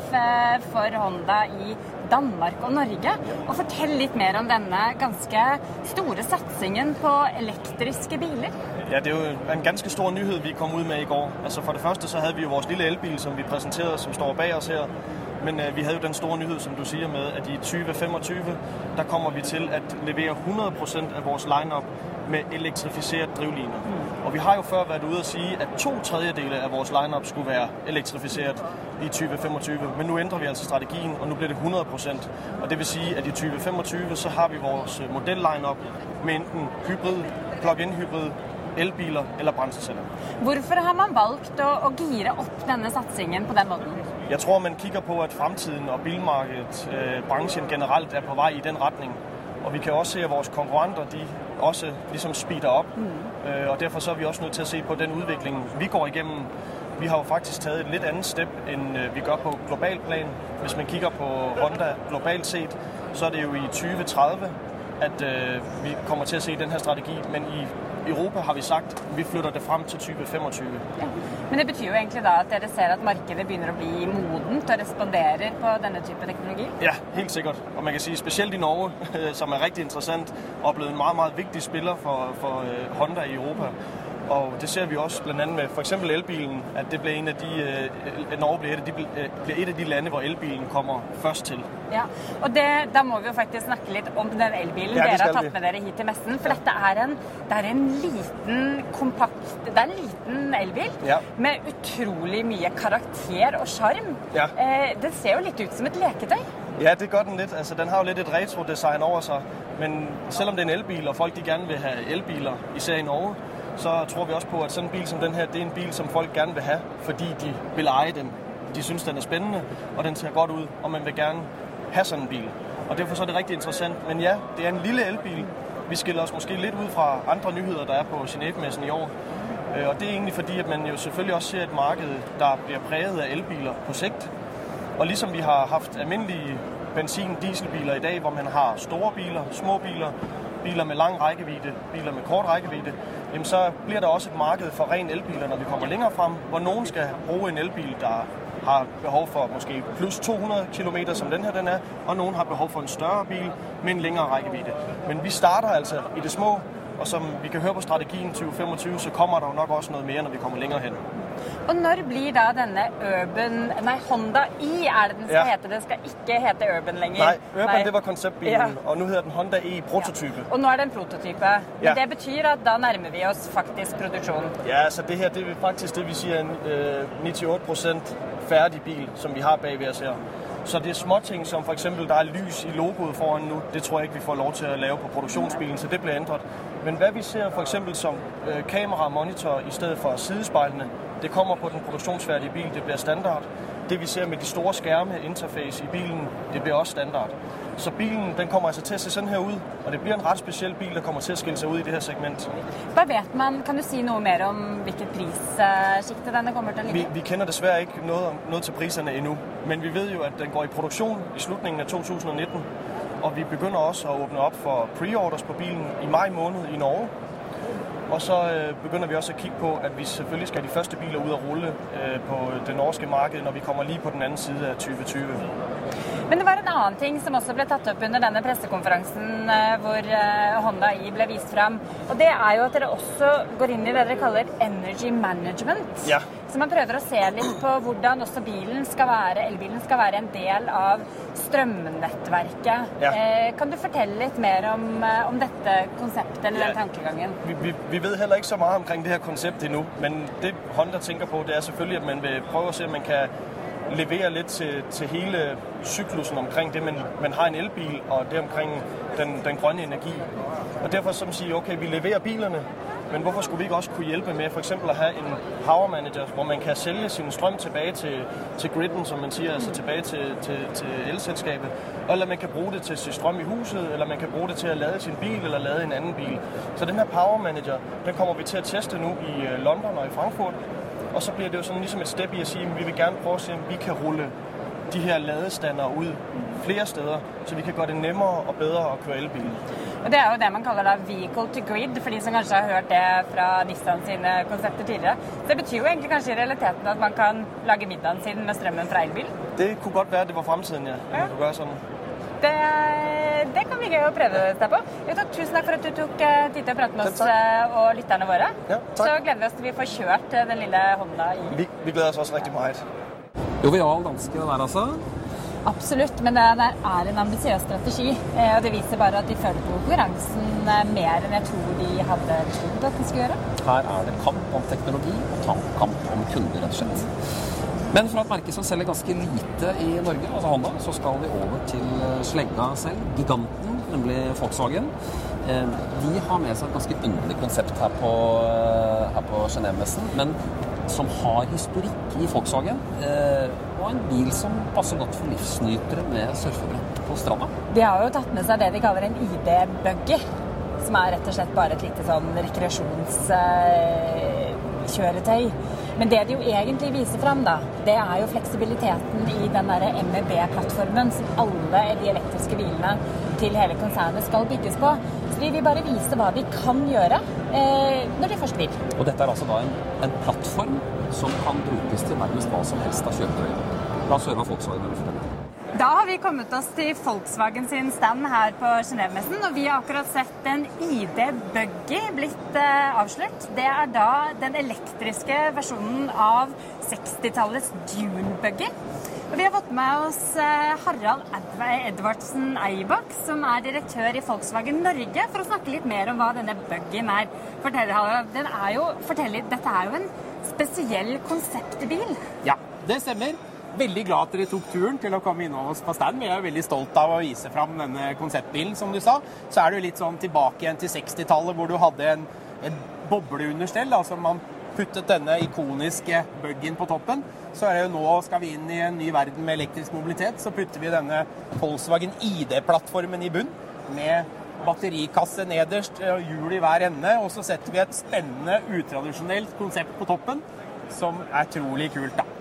for Honda i Danmark og Norge. Og fortell litt mer om denne ganske store satsingen på elektriske biler. Ja, det er jo en ganske stor nyhed, vi kom ut med i går. Altså For det første så hadde vi jo vores lille elbil, som vi præsenterede, som står bag oss her. Men uh, vi hadde jo den store nyhet som du sier, med at i 2025 der kommer vi til at levere 100% av vores lineup med elektrifisert drivliner. Og vi har jo før vært ude og sige, at to tredjedele av vores lineup skulle være elektrifisert i 2025. Men nå endrer vi altså strategien, og nå blir det 100% Og det vil si at i 2025 så har vi vores modellineup med enten hybrid, plug-in hybrid elbiler eller brændselsceller. Hvorfor har man valgt å, gire opp denne satsingen på den måten? Jeg tror man kikker på at fremtiden og bilmarkedet, eh, bransjen generelt, er på vei i den retning. Og vi kan også se at vores konkurrenter de også ligesom speeder opp. Mm. Øh, og Derfor så er vi også nødt til å se på den utviklingen vi går igennem. Vi har jo faktisk taget et litt andet step end eh, vi gjør på global plan. Hvis man kigger på Honda globalt sett, så er det jo i 2030 at øh, vi kommer til å se denne strategi. Men i Europa har vi sagt vi flytter det frem til 2025. Ja. Men det betyr jo egentlig da at dere ser at markedet begynner å bli modent og responderer på denne type teknologi? Ja, helt sikkert. Og man kan si spesielt i Norge, [LAUGHS] som er riktig interessant og blevet en meget, meget viktig spiller for, for øh, Honda i Europa. Og det ser vi også bl.a. med f.eks. elbilen, at det ble en av de, eh, Norge blir et, de, blir et av de lande hvor elbilen kommer først til. Ja, og det, Da må vi jo faktisk snakke litt om den elbilen ja, dere har tatt med dere hit til messen. For dette er en, det er en liten, kompakt Det er en liten elbil ja. med utrolig mye karakter og sjarm. Ja. Eh, den ser jo litt ut som et leketøy. Ja, det gør den litt. Altså, den har jo litt et retrodesign over seg. Men selv om det er en elbil, og folk de gerne vil ha elbiler, især i Norge, så tror vi også på, at sådan en bil som den her, det er en bil, som folk gerne vil have, fordi de vil eje den. De synes, den er spændende, og den ser godt ud, og man vil gerne have sådan en bil. Og derfor så er det rigtig interessant. Men ja, det er en lille elbil. Vi skiller os måske lidt ud fra andre nyheder, der er på Genève-messen i år. Øh, og det er egentlig fordi, at man jo selvfølgelig også ser et marked, der bliver præget af elbiler på sigt. Og ligesom vi har haft almindelige benzin-dieselbiler i dag, hvor man har store biler, små biler, biler med lang rækkevidde, biler med kort rækkevidde, jamen så bliver der også et marked for ren elbiler, når vi kommer længere frem, hvor nogen skal bruge en elbil, der har behov for måske plus 200 km, som den her den er, og nogen har behov for en større bil med en længere rækkevidde. Men vi starter altså i det små, og som vi kan høre på strategien 2025, så kommer der jo nok også noget mere, når vi kommer længere hen. Og når blir da denne Urban Nei, Honda I er det den skal ja. hete. Den skal ikke hete Urban lenger. Nei, Urban nei. det var konseptbilen, ja. og nå heter den Honda I prototype. Ja. Og nå er det en prototype. Men det betyr at da nærmer vi oss faktisk produksjon? Ja, så det her det er faktisk det vi sier en øh, 98% ferdig bil, som vi har bak ved oss her. Så det er småting som f.eks. der er lys i logoet foran nå, det tror jeg ikke vi får lov til å lave på produksjonsbilen, så det blir endret. Men hva vi ser f.eks. som øh, kamera monitor i stedet for sidespeilene, det kommer på den produksjonsferdige bil, det blir standard. Det vi ser med de store skærme, interface i bilen, det blir også standard. Så bilen den kommer altså til å se sånn her ut, og det blir en rett spesiell bil der kommer til å skille seg ut i det her segmentet. Hva vet man, Kan du si noe mer om hvilket prissjikte denne kommer til å ligge? Vi, vi kjenner dessverre ikke noe, noe til prisene ennå, men vi vet jo at den går i produksjon i slutningen av 2019. Og vi begynner også å åpne opp for preorders på bilen i mai måned i Norge. Og så øh, begynder vi også at kigge på at vi selvfølgelig skal de første biler ud og rulle øh, på det norske markedet når vi kommer lige på den anden side av 2020. Men det var en annen ting som også ble tatt opp under denne pressekonferansen øh, hvor Honda i ble vist fram. Og det er jo at dere også går inn i det dere kaller energy management. Ja. Så man prøver å se litt på hvordan også bilen skal være, elbilen skal være en del av strømnettverket. Ja. Eh, kan du fortelle litt mer om, eh, om dette konseptet eller ja. den tankegangen? Vi, vi, vi, vet heller ikke så mye omkring det her konseptet ennå, men det Honda tenker på, det er selvfølgelig at man vil prøve å se om man kan levere litt til, til hele syklusen omkring det man, man har en elbil, og det omkring den, den grønne energi. Og Derfor som sier ok, vi leverer bilene, Men hvorfor skulle vi ikke også kunne hjælpe med eksempel at have en power manager, hvor man kan sælge sin strøm tilbage til, til griden, som man siger, altså tilbage til, til, til elselskabet, eller man kan bruke det til sin strøm i huset, eller man kan bruke det til at lade sin bil eller lade en annen bil. Så den her power manager, den kommer vi til at teste nu i øh, London og i Frankfurt, og så bliver det jo sådan ligesom et step i at sige, at vi vil gerne prøve at se, om vi kan rulle de her ladestander ud flere steder, så vi kan gøre det nemmere og bedre at køre elbil. Og Det er jo det man kaller da vehicle to grid, for de som kanskje har hørt det fra Nissan sine konsepter tidligere. Så det betyr jo egentlig kanskje i realiteten at man kan lage middagen sin med strømmen fra elbil. Det kunne godt være, at det var fremtiden, ja. ja. man kunne gøre sådan. Det, det kan vi gøy å prøve deg på. Jo, tusen takk for at du tok eh, tid til å prate med oss eh, og lytterne våre. Ja. Så gleder vi oss til vi får kjørt eh, den lille Honda i Vi, vi gleder oss også riktig mye. Jovial danske der, altså. Absolutt, men det der er en ambisiøs strategi. eh, Og det viser bare at de følger på konkurransen mer enn jeg tror de hadde trodd at de skulle gjøre. Her er det kamp om teknologi og kamp om kunder, rett og slett. Men fra et merke som selger ganske lite i Norge, altså Honda, så skal vi over til eh, slegga selv, giganten, nemlig Volkswagen. Eh, De har med seg et ganske underlig konsept her på, eh, her på Genévemessen, men som har historikk i Volkswagen. Og en bil som passer godt for livsnytere med surfebrett på stranda. De har jo tatt med seg det de kaller en ID-buggy. Som er rett og slett bare et lite sånn rekreasjonskjøretøy. Men det de jo egentlig viser fram, da, det er jo fleksibiliteten i den derre MEB-plattformen som alle de elektriske bilene til hele konsernet skal bygges på. Så de vil bare vise hva de kan gjøre eh, når de først vil. Og dette er altså da en, en plattform som kan brukes til nærmest hva som helst av kjøretøy. La oss høre hva Volkswagen vil fortelle. Da har vi kommet oss til Volkswagen sin stand her på Genévemessen, og vi har akkurat sett en ID-buggy blitt uh, avslørt. Det er da den elektriske versjonen av 60-tallets Dune-buggy. Og vi har fått med oss uh, Harald Edv- Edvardsen Eibach, som er direktør i Volkswagen Norge, for å snakke litt mer om hva denne buggyen er. Fortell, Harald, den er jo, fortell dette er jo en spesiell konseptbil. Ja, det stemmer. Veldig glad at dere tok turen til å komme innom oss på stand. Vi er veldig stolt av å vise fram denne konseptbilen, som du sa. Så er jo litt sånn tilbake igjen til 60-tallet, hvor du hadde en, en bobleunderstell. Altså man puttet denne ikoniske buggen på toppen. Så er det jo nå skal vi inn i en ny verden med elektrisk mobilitet. Så putter vi denne Volkswagen ID-plattformen i bunn med batterikasse nederst og hjul i hver ende. Og så setter vi et spennende, utradisjonelt konsept på toppen som er trolig kult, da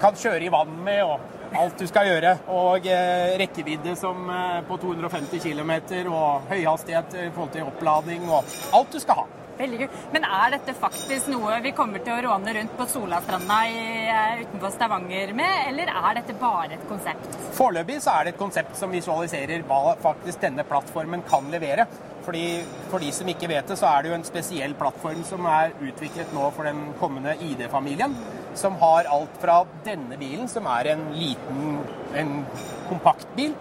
kan kjøre i vann med og alt du skal gjøre. Og eh, rekkevidde som eh, på 250 km og høyhastighet i forhold til opplading, og alt du skal ha. Veldig kult. Men er dette faktisk noe vi kommer til å råne rundt på Solastranda i, eh, utenfor Stavanger med, eller er dette bare et konsept? Foreløpig så er det et konsept som visualiserer hva faktisk denne plattformen kan levere. Fordi For de som ikke vet det, så er det jo en spesiell plattform som er utviklet nå for den kommende ID-familien. Som har alt fra denne bilen, som er en liten en kompaktbil,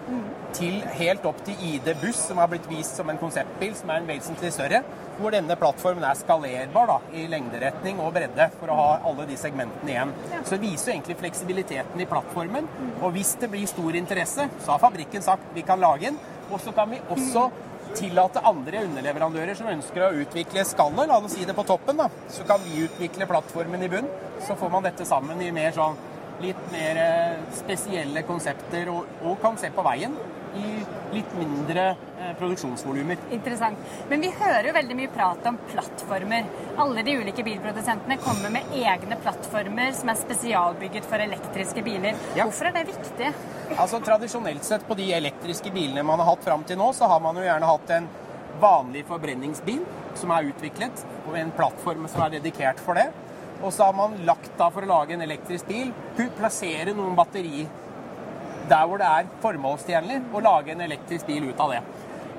til helt opp til ID Buss, som har blitt vist som en konseptbil som er en vesentlig større. Hvor denne plattformen er skalerbar da, i lengderetning og bredde for å ha alle de segmentene igjen. Så det viser jo egentlig fleksibiliteten i plattformen. Og hvis det blir stor interesse, så har fabrikken sagt vi kan lage en. Og så kan vi også tillate andre underleverandører som ønsker å utvikle skallet, la oss si det på toppen, da. Så kan vi utvikle plattformen i bunn. Så får man dette sammen i mer sånn litt mer eh, spesielle konsepter, og, og kan se på veien i litt mindre eh, produksjonsvolumer. Interessant. Men vi hører jo veldig mye prat om plattformer. Alle de ulike bilprodusentene kommer med egne plattformer som er spesialbygget for elektriske biler. Ja. Hvorfor er det viktig? Altså Tradisjonelt sett på de elektriske bilene man har hatt fram til nå, så har man jo gjerne hatt en vanlig forbrenningsbil som er utviklet, og en plattform som er dedikert for det. Og så har man lagt da for å lage en elektrisk bil, plassere noen batteri der hvor det er formålstjenlig, å lage en elektrisk bil ut av det.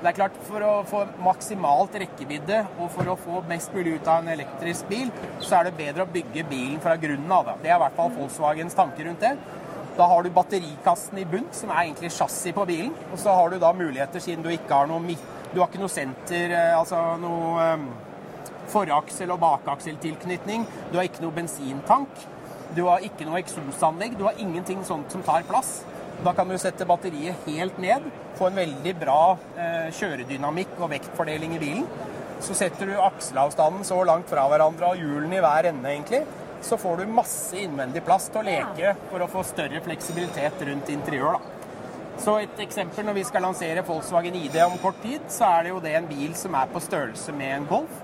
Det er klart, For å få maksimalt rekkevidde og for å få mest mulig ut av en elektrisk bil, så er det bedre å bygge bilen fra grunnen av. det. Det er i hvert fall Volkswagens tanke rundt det. Da har du batterikassen i bunn, som er egentlig chassis på bilen. Og så har du da muligheter, siden du ikke har noe, du har ikke noe senter, eh, altså noe eh, foraksel- og bakakseltilknytning. Du har ikke noe bensintank. Du har ikke noe eksosanlegg. Du har ingenting sånt som tar plass. Da kan du sette batteriet helt ned, få en veldig bra eh, kjøredynamikk og vektfordeling i bilen. Så setter du akselavstanden så langt fra hverandre og hjulene i hver ende, egentlig. Så får du masse innvendig plass til å leke for å få større fleksibilitet rundt interiør. da. Så et eksempel når vi skal lansere Volkswagen ID om kort tid, så er det jo det en bil som er på størrelse med en Golf.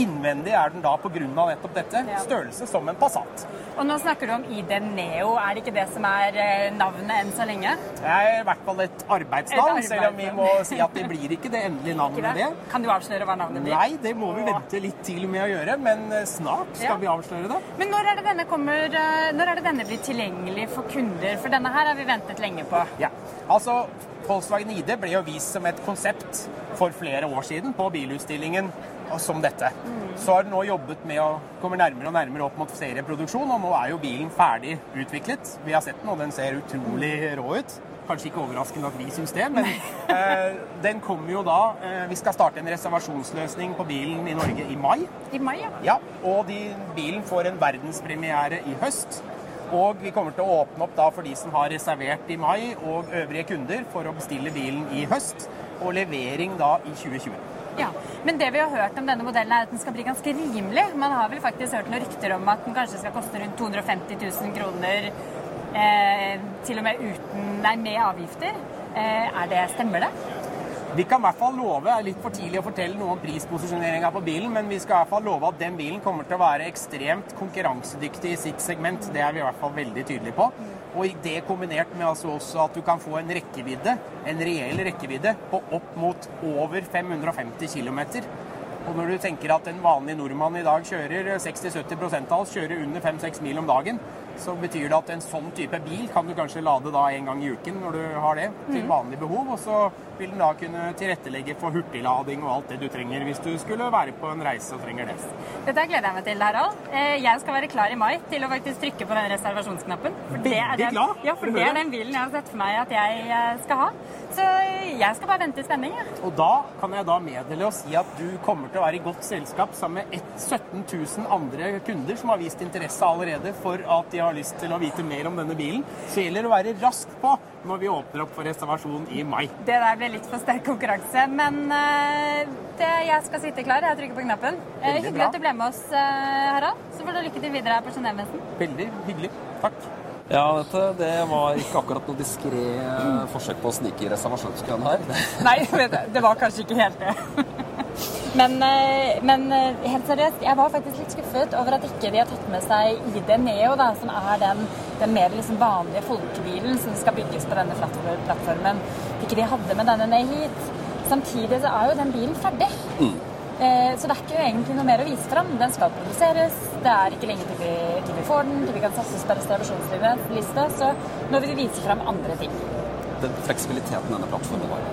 Innvendig er den da pga. nettopp dette. Størrelse som en Passat. Og nå snakker du om ID Neo. Er det ikke det som er eh, navnet enn så lenge? Det er i hvert fall et arbeidsnavn, selv om vi må si at det blir ikke det endelige navnet det? det. Kan du avsløre hva navnet blir? Nei, det må vi vente litt til med å gjøre, men eh, snart skal Ja. vi avsløre det. Men når er, det denne kommer, eh, når er det denne blir tilgjengelig for kunder? For denne her har vi ventet lenge på. Ja, altså Volkswagen ID ble jo vist som et konsept for flere år siden på bilutstillingen som dette. Så har den nå jobbet med å komme nærmere og nærmere opp mot serieproduksjon, og nå er jo bilen ferdig utviklet. Vi har sett den, og den ser utrolig rå ut. Kanskje ikke overraskende at vi syns det, men eh, den kommer jo da eh, Vi skal starte en reservasjonsløsning på bilen i Norge i mai. I mai, ja. Ja, og de, bilen får en verdenspremiere i høst. Og vi kommer til å åpne opp da for de som har reservert i mai, og øvrige kunder for å bestille bilen i høst. Og levering da i 2020. Ja, Men det vi har hørt om denne modellen er at den skal bli ganske rimelig. Man har vel faktisk hørt noen rykter om at den kanskje skal koste rundt 250 000 kroner. Eh, til og med uten, nei, med avgifter. Eh, er det, stemmer det? Vi kan i hvert fall love, det er litt for tidlig å fortelle noe om prisposisjoneringa på bilen, men vi skal i hvert fall love at den bilen kommer til å være ekstremt konkurransedyktig i sitt segment. Det er vi i hvert fall veldig tydelige på. Og det kombinert med altså også at du kan få en rekkevidde, en reell rekkevidde, på opp mot over 550 km. Og når du tenker at en vanlig nordmann i dag kjører 60-70 av oss kjører under 5-6 mil om dagen, så betyr det at en sånn type bil kan du kanskje lade da en gang i uken når du har det, til vanlig behov. Og så vil den da kunne tilrettelegge for hurtiglading og alt det du trenger hvis du skulle være på en reise og trenger det. Dette gleder jeg meg til, Harald. Eh, Jeg skal være klar i mai til å faktisk trykke på den reservasjonsknappen. For det er den, ja, for for det er den bilen jeg har sett for meg at jeg eh, skal ha. Så jeg skal bare vente i spenning. Ja. Og da kan jeg da meddele og si at du kommer til å være i godt selskap sammen med 17 000 andre kunder som har vist interesse allerede for at de har lyst til å vite mer om denne bilen. Så gjelder det å være raskt på når vi åpner opp for reservasjon i mai. Det der ble litt for sterk konkurranse, men eh, det, jeg skal sitte klar. Jeg trykker på knappen. Eh, hyggelig bra. at du ble med oss, eh, Harald. Så får du lykke til videre her på Genévemessen. Veldig hyggelig. Takk. Ja, dette det var ikke akkurat noe diskré forsøk på å snike i reservasjonskøen her. Nei, det var kanskje ikke helt det. [LAUGHS] Men, eh, men eh, helt seriøst, jeg var faktisk litt skuffet over at ikke de har tatt med seg ID Neo, da, som er den, den mer liksom vanlige folkebilen som skal bygges på denne plattformen. At ikke de hadde med denne ned hit. Samtidig så er jo den bilen ferdig. Eh, Så det er ikke egentlig noe mer å vise fram. Den skal produseres. Det er ikke lenge til vi, til vi får den, til vi kan satses på reservasjonsliste. Så nå vil vi vise fram andre ting. Den fleksibiliteten denne plattformen har.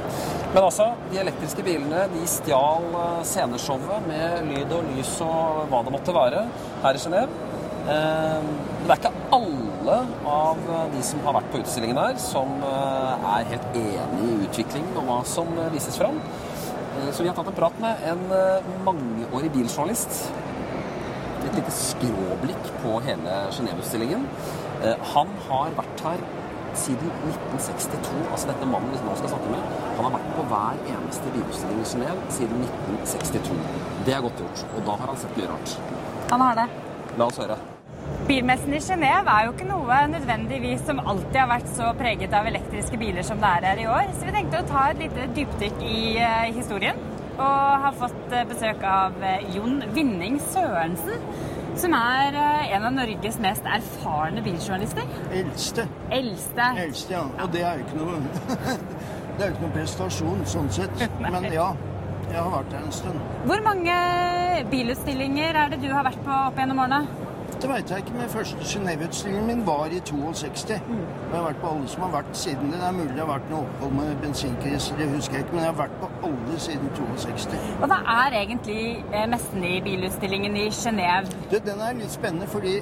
Men altså, de elektriske bilene de stjal eh, sceneshowet med lyd og lys og hva det måtte være her i Genéve. Eh, Men det er ikke alle av de som har vært på utstillingen her, som eh, er helt enig i utviklingen og hva som eh, vises fram. Eh, Så vi har tatt en prat med en eh, mangeårig biljournalist et lite skråblikk på hele Genéve-utstillingen. Eh, Han har vært her siden 1962. Altså dette mannen vi nå skal snakke med, han har vært på hver eneste bilutstilling i Genéve siden 1962. Det er godt gjort, og da har han sett mye rart. Han har det. La oss høre. Bilmessen i Genéve er jo ikke noe nødvendigvis som alltid har vært så preget av elektriske biler som det er her i år. Så vi tenkte å ta et lite dypdykk i eh, historien. Og har fått eh, besøk av eh, Jon Vinning Sørensen, som er eh, en av Norges mest erfarne biljournalister. Eldste. Eldste. Eldste, ja. Og det er jo ikke noe [LAUGHS] Det er jo ikke noen prestasjon sånn sett. [LAUGHS] Men ja, jeg har vært der en stund. Hvor mange bilutstillinger er det du har vært på opp gjennom årene? Det veit jeg ikke, men første Genéve-utstillingen min var i 62. Mm. Og jeg har vært på alle som har vært siden det. Det er mulig det har vært noe opphold med bensinkriser, det husker jeg ikke, men jeg har vært på alle siden 62. Og hva er egentlig eh, messen i bilutstillingen i Genéve? Den er litt spennende, fordi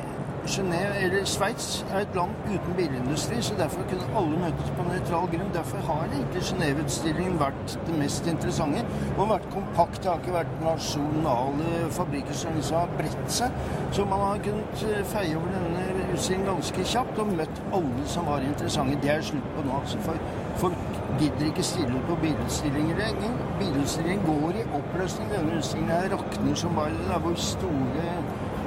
Genève, eller Sveits er et land uten bilindustri, så derfor kunne alle møtes på nøytral grunn. Derfor har egentlig Genéve-utstillingen vært det mest interessante. Og vært kompakt. Det har ikke vært nasjonale fabrikker som liksom har bredt seg. Så man har kunnet eh, feie over denne utstillingen ganske kjapt og møtt alle som var interessante. Det er slutt på nå. altså for Folk gidder ikke stille på bilutstillinger lenger. Bilutstillingen går i oppløsning. Denne utstillingen rakner som bare det. er hvor store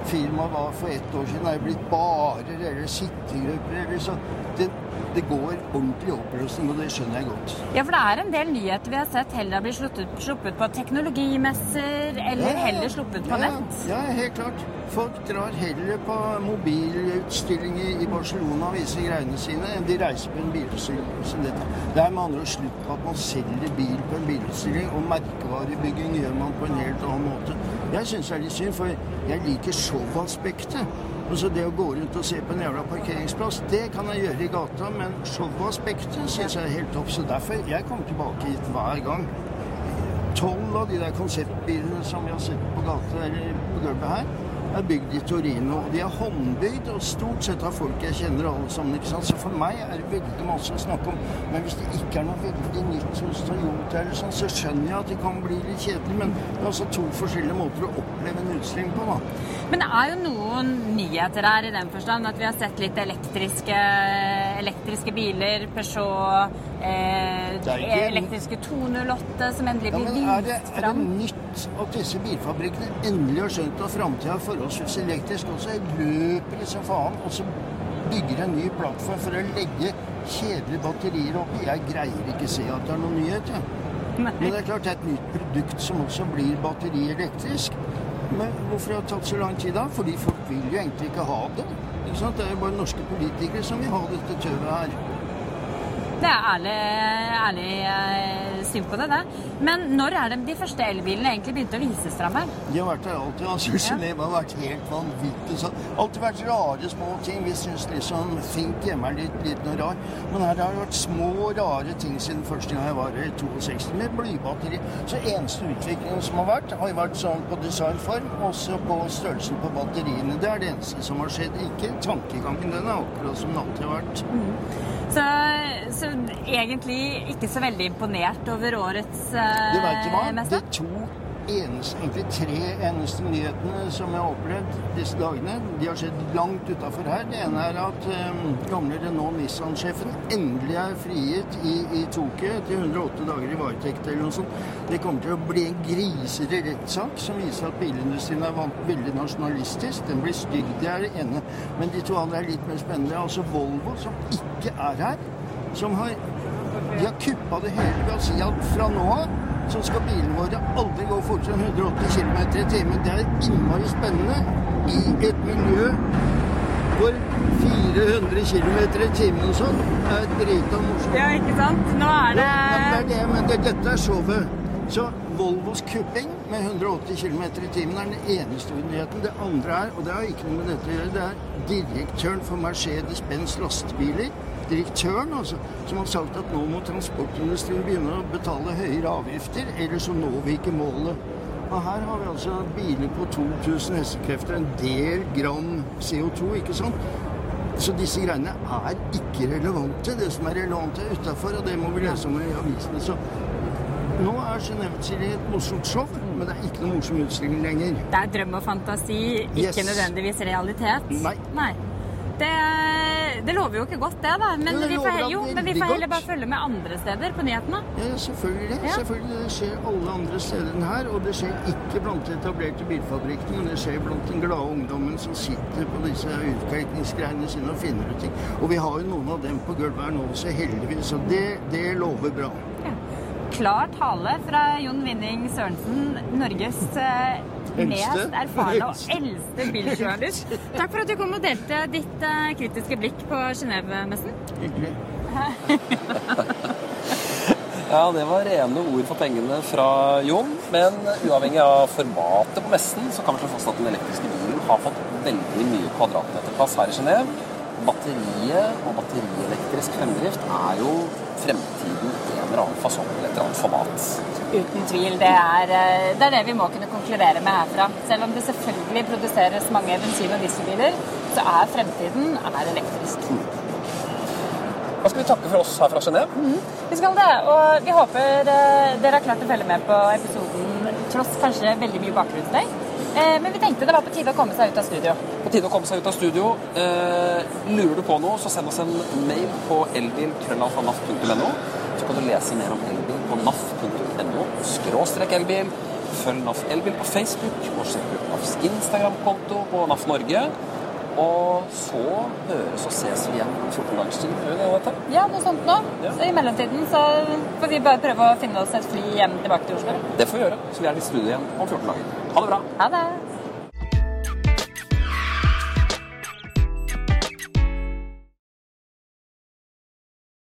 firmaet var for ett år siden. Er blitt barer eller sittegrupper eller så. Det, det går ordentlig i oppløsning, og det skjønner jeg godt. Ja, for det er en del nyheter vi har sett heller blir sluppet, sluppet på teknologimesser, eller Ja, heller sluppet på ja, nett. Ja, helt klart. Folk drar heller på mobilutstillinger i Barcelona og viser greiene sine, enn de reiser på en bilutstilling som dette. Det er med andre ord slutt på at man selger bil på en bilutstilling, og merkevarebygging gjør man på en helt annen måte. Jeg syns det er litt synd, for jeg liker showaspektet. Altså Det å gå rundt og se på en jævla parkeringsplass, det kan jeg gjøre i gata, men showaspektet syns jeg er helt topp. Så derfor jeg kommer tilbake hit hver gang. Tolv av de der konseptbilene som vi har sett på gata eller på gulvet her, er bygd i Torino. og De er håndbygd, og stort sett av folk jeg kjenner alle sammen. ikke sant? Så for meg er det veldig masse å snakke om. Men hvis det ikke er noe veldig nytt hos Toyota, eller sånn, så skjønner jeg at det kan bli litt kjedelig. Men det er altså to forskjellige måter å oppleve en utstilling på. da. Men det er jo noen nyheter her i den forstand at vi har sett litt elektriske, elektriske biler, Peugeot, eh, elektriske 208 som endelig Ja, blir men er det, er det fram. nytt at disse bilfabrikkene endelig har skjønt at framtida er forholdsvis elektrisk også? Løper de som faen og så bygger en ny plattform for å legge kjedelige batterier oppi? Jeg greier ikke se at det er noen nyhet, jeg. Men det er klart det er et nytt produkt som også blir batterielektrisk. Men hvorfor har det tatt så lang tid da? Fordi folk vil jo egentlig ikke ha det. Ikke sant? Det er jo bare norske politikere som vil ha dette tøvet her. Det er ærlig, ærlig syn på det, det. Men når er det de første elbilene egentlig begynte å vises fram her? De har vært der alltid. altså Genève har vært helt vanvittig. Så alltid vært rare små ting. Vi syns liksom Fink hjemme er litt liten og rar. Men her har det vært små, rare ting siden første gang jeg var her i 62 med blybatteri. Så eneste utviklingen som har vært, har vært sånn på designform, også på størrelsen på batteriene. Det er det eneste som har skjedd. Ikke tankegangen. Den er akkurat som den alltid har vært. Så, så egentlig ikke så veldig imponert over årets eh, messe? De to eneste, egentlig tre eneste nyhetene som jeg har opplevd disse dagene, de har skjedd langt utafor her. Det ene er at um, gamle Renault Nissan-sjefen endelig er frigitt i, i Tokyo etter 108 dager i varetekt eller noe sånt. Det kommer til å bli en grisete rettssak som viser at bilindustrien er vant, veldig nasjonalistisk. Den blir stygg, det er det ene. Men de to andre er litt mer spennende. Altså Volvo, som ikke er her, som har de har kuppa det hele ved å si at fra nå av så skal bilene våre aldri gå fortere enn 180 km i timen. Det er innmari spennende i et miljø hvor 400 km i timen og sånn er drita morsomt. Ja, ikke sant? Nå er det Ja, det er det, men det, dette er showet. Så Volvos kupping med 180 km i timen er den eneste nyheten. Det andre er, og det har ikke noe med dette å gjøre, det er direktøren for Mercedes-Benz lastebiler. Direktøren altså, som har sagt at nå må transportindustrien begynne å betale høyere avgifter, ellers så når vi ikke målet. Og her har vi altså biler på 2000 hestekrefter, en del gram CO2, ikke sant? Så disse greiene er ikke relevante. Det som er relevant er utafor, og det må vi lese om i avisene. Så nå er Genéve-utstillingen et morsomt show, men det er ikke noe morsom utstilling lenger. Det er drøm og fantasi, ikke Yes. nødvendigvis realitet. Nei. Det, det lover jo ikke godt, det, da. Men Jo, vi får, lover jo, men vi får heller bare følge med andre steder på nyhetene. Ja, selvfølgelig. Ja. selvfølgelig. Det skjer alle andre steder enn her. Og det skjer ikke blant de etablerte bilfabrikkene, men det skjer blant den glade ungdommen som sitter på disse utkledningsgreiene sine og finner ut ting. Og vi har jo noen av dem på gulvet her nå også, heldigvis. Så det, det lover bra. Klar tale fra Jon Winning Sørensen, Norges eh. Mest erfarne og Eldste. bilkjører. biljournalist. Takk for at du kom og delte ditt eh, kritiske blikk på Genéve-messen. Hyggelig. [LAUGHS] Ja, det var rene ord for pengene fra Jon. Men uavhengig av formatet på messen, så kan vi slå fast at den elektriske bilen har fått veldig mye kvadratmeterplass her i Genéve. Batteriet og batterielektrisk fremdrift er jo fremtiden en eller annen fasong eller et eller annet format. Uten tvil. Det er, eh, det er det vi må kunne konkludere med herfra. Selv om det selvfølgelig produseres mange bensin- og dieselbiler, så er fremtiden er elektrisk. Da skal vi takke for oss her fra Genéve. Vi skal det, og vi håper eh, dere har klart å følge med på episoden tross kanskje veldig mye bakgrunnsstøy. Eh, men vi tenkte det var på tide å komme seg ut av studio. På tide å komme seg ut av studio. Eh, lurer du på noe, så send oss en mail på elbil.krøllalfa.naf.no. Kan du lese mer om elbil på naf.no skråstrek elbil. Følg NAF Elbil på Facebook, og sjekk ut NAFs Instagram-konto på NAF Norge. Og så høres og ses vi igjen om 14 dagers tid. Ja, noe sånt nå. Ja. Så I mellomtiden så får vi bare prøve å finne oss et fly hjem tilbake til Oslo. Det får vi gjøre. Så vi er i studio igjen om 14 dager. Ha det bra. Ha det.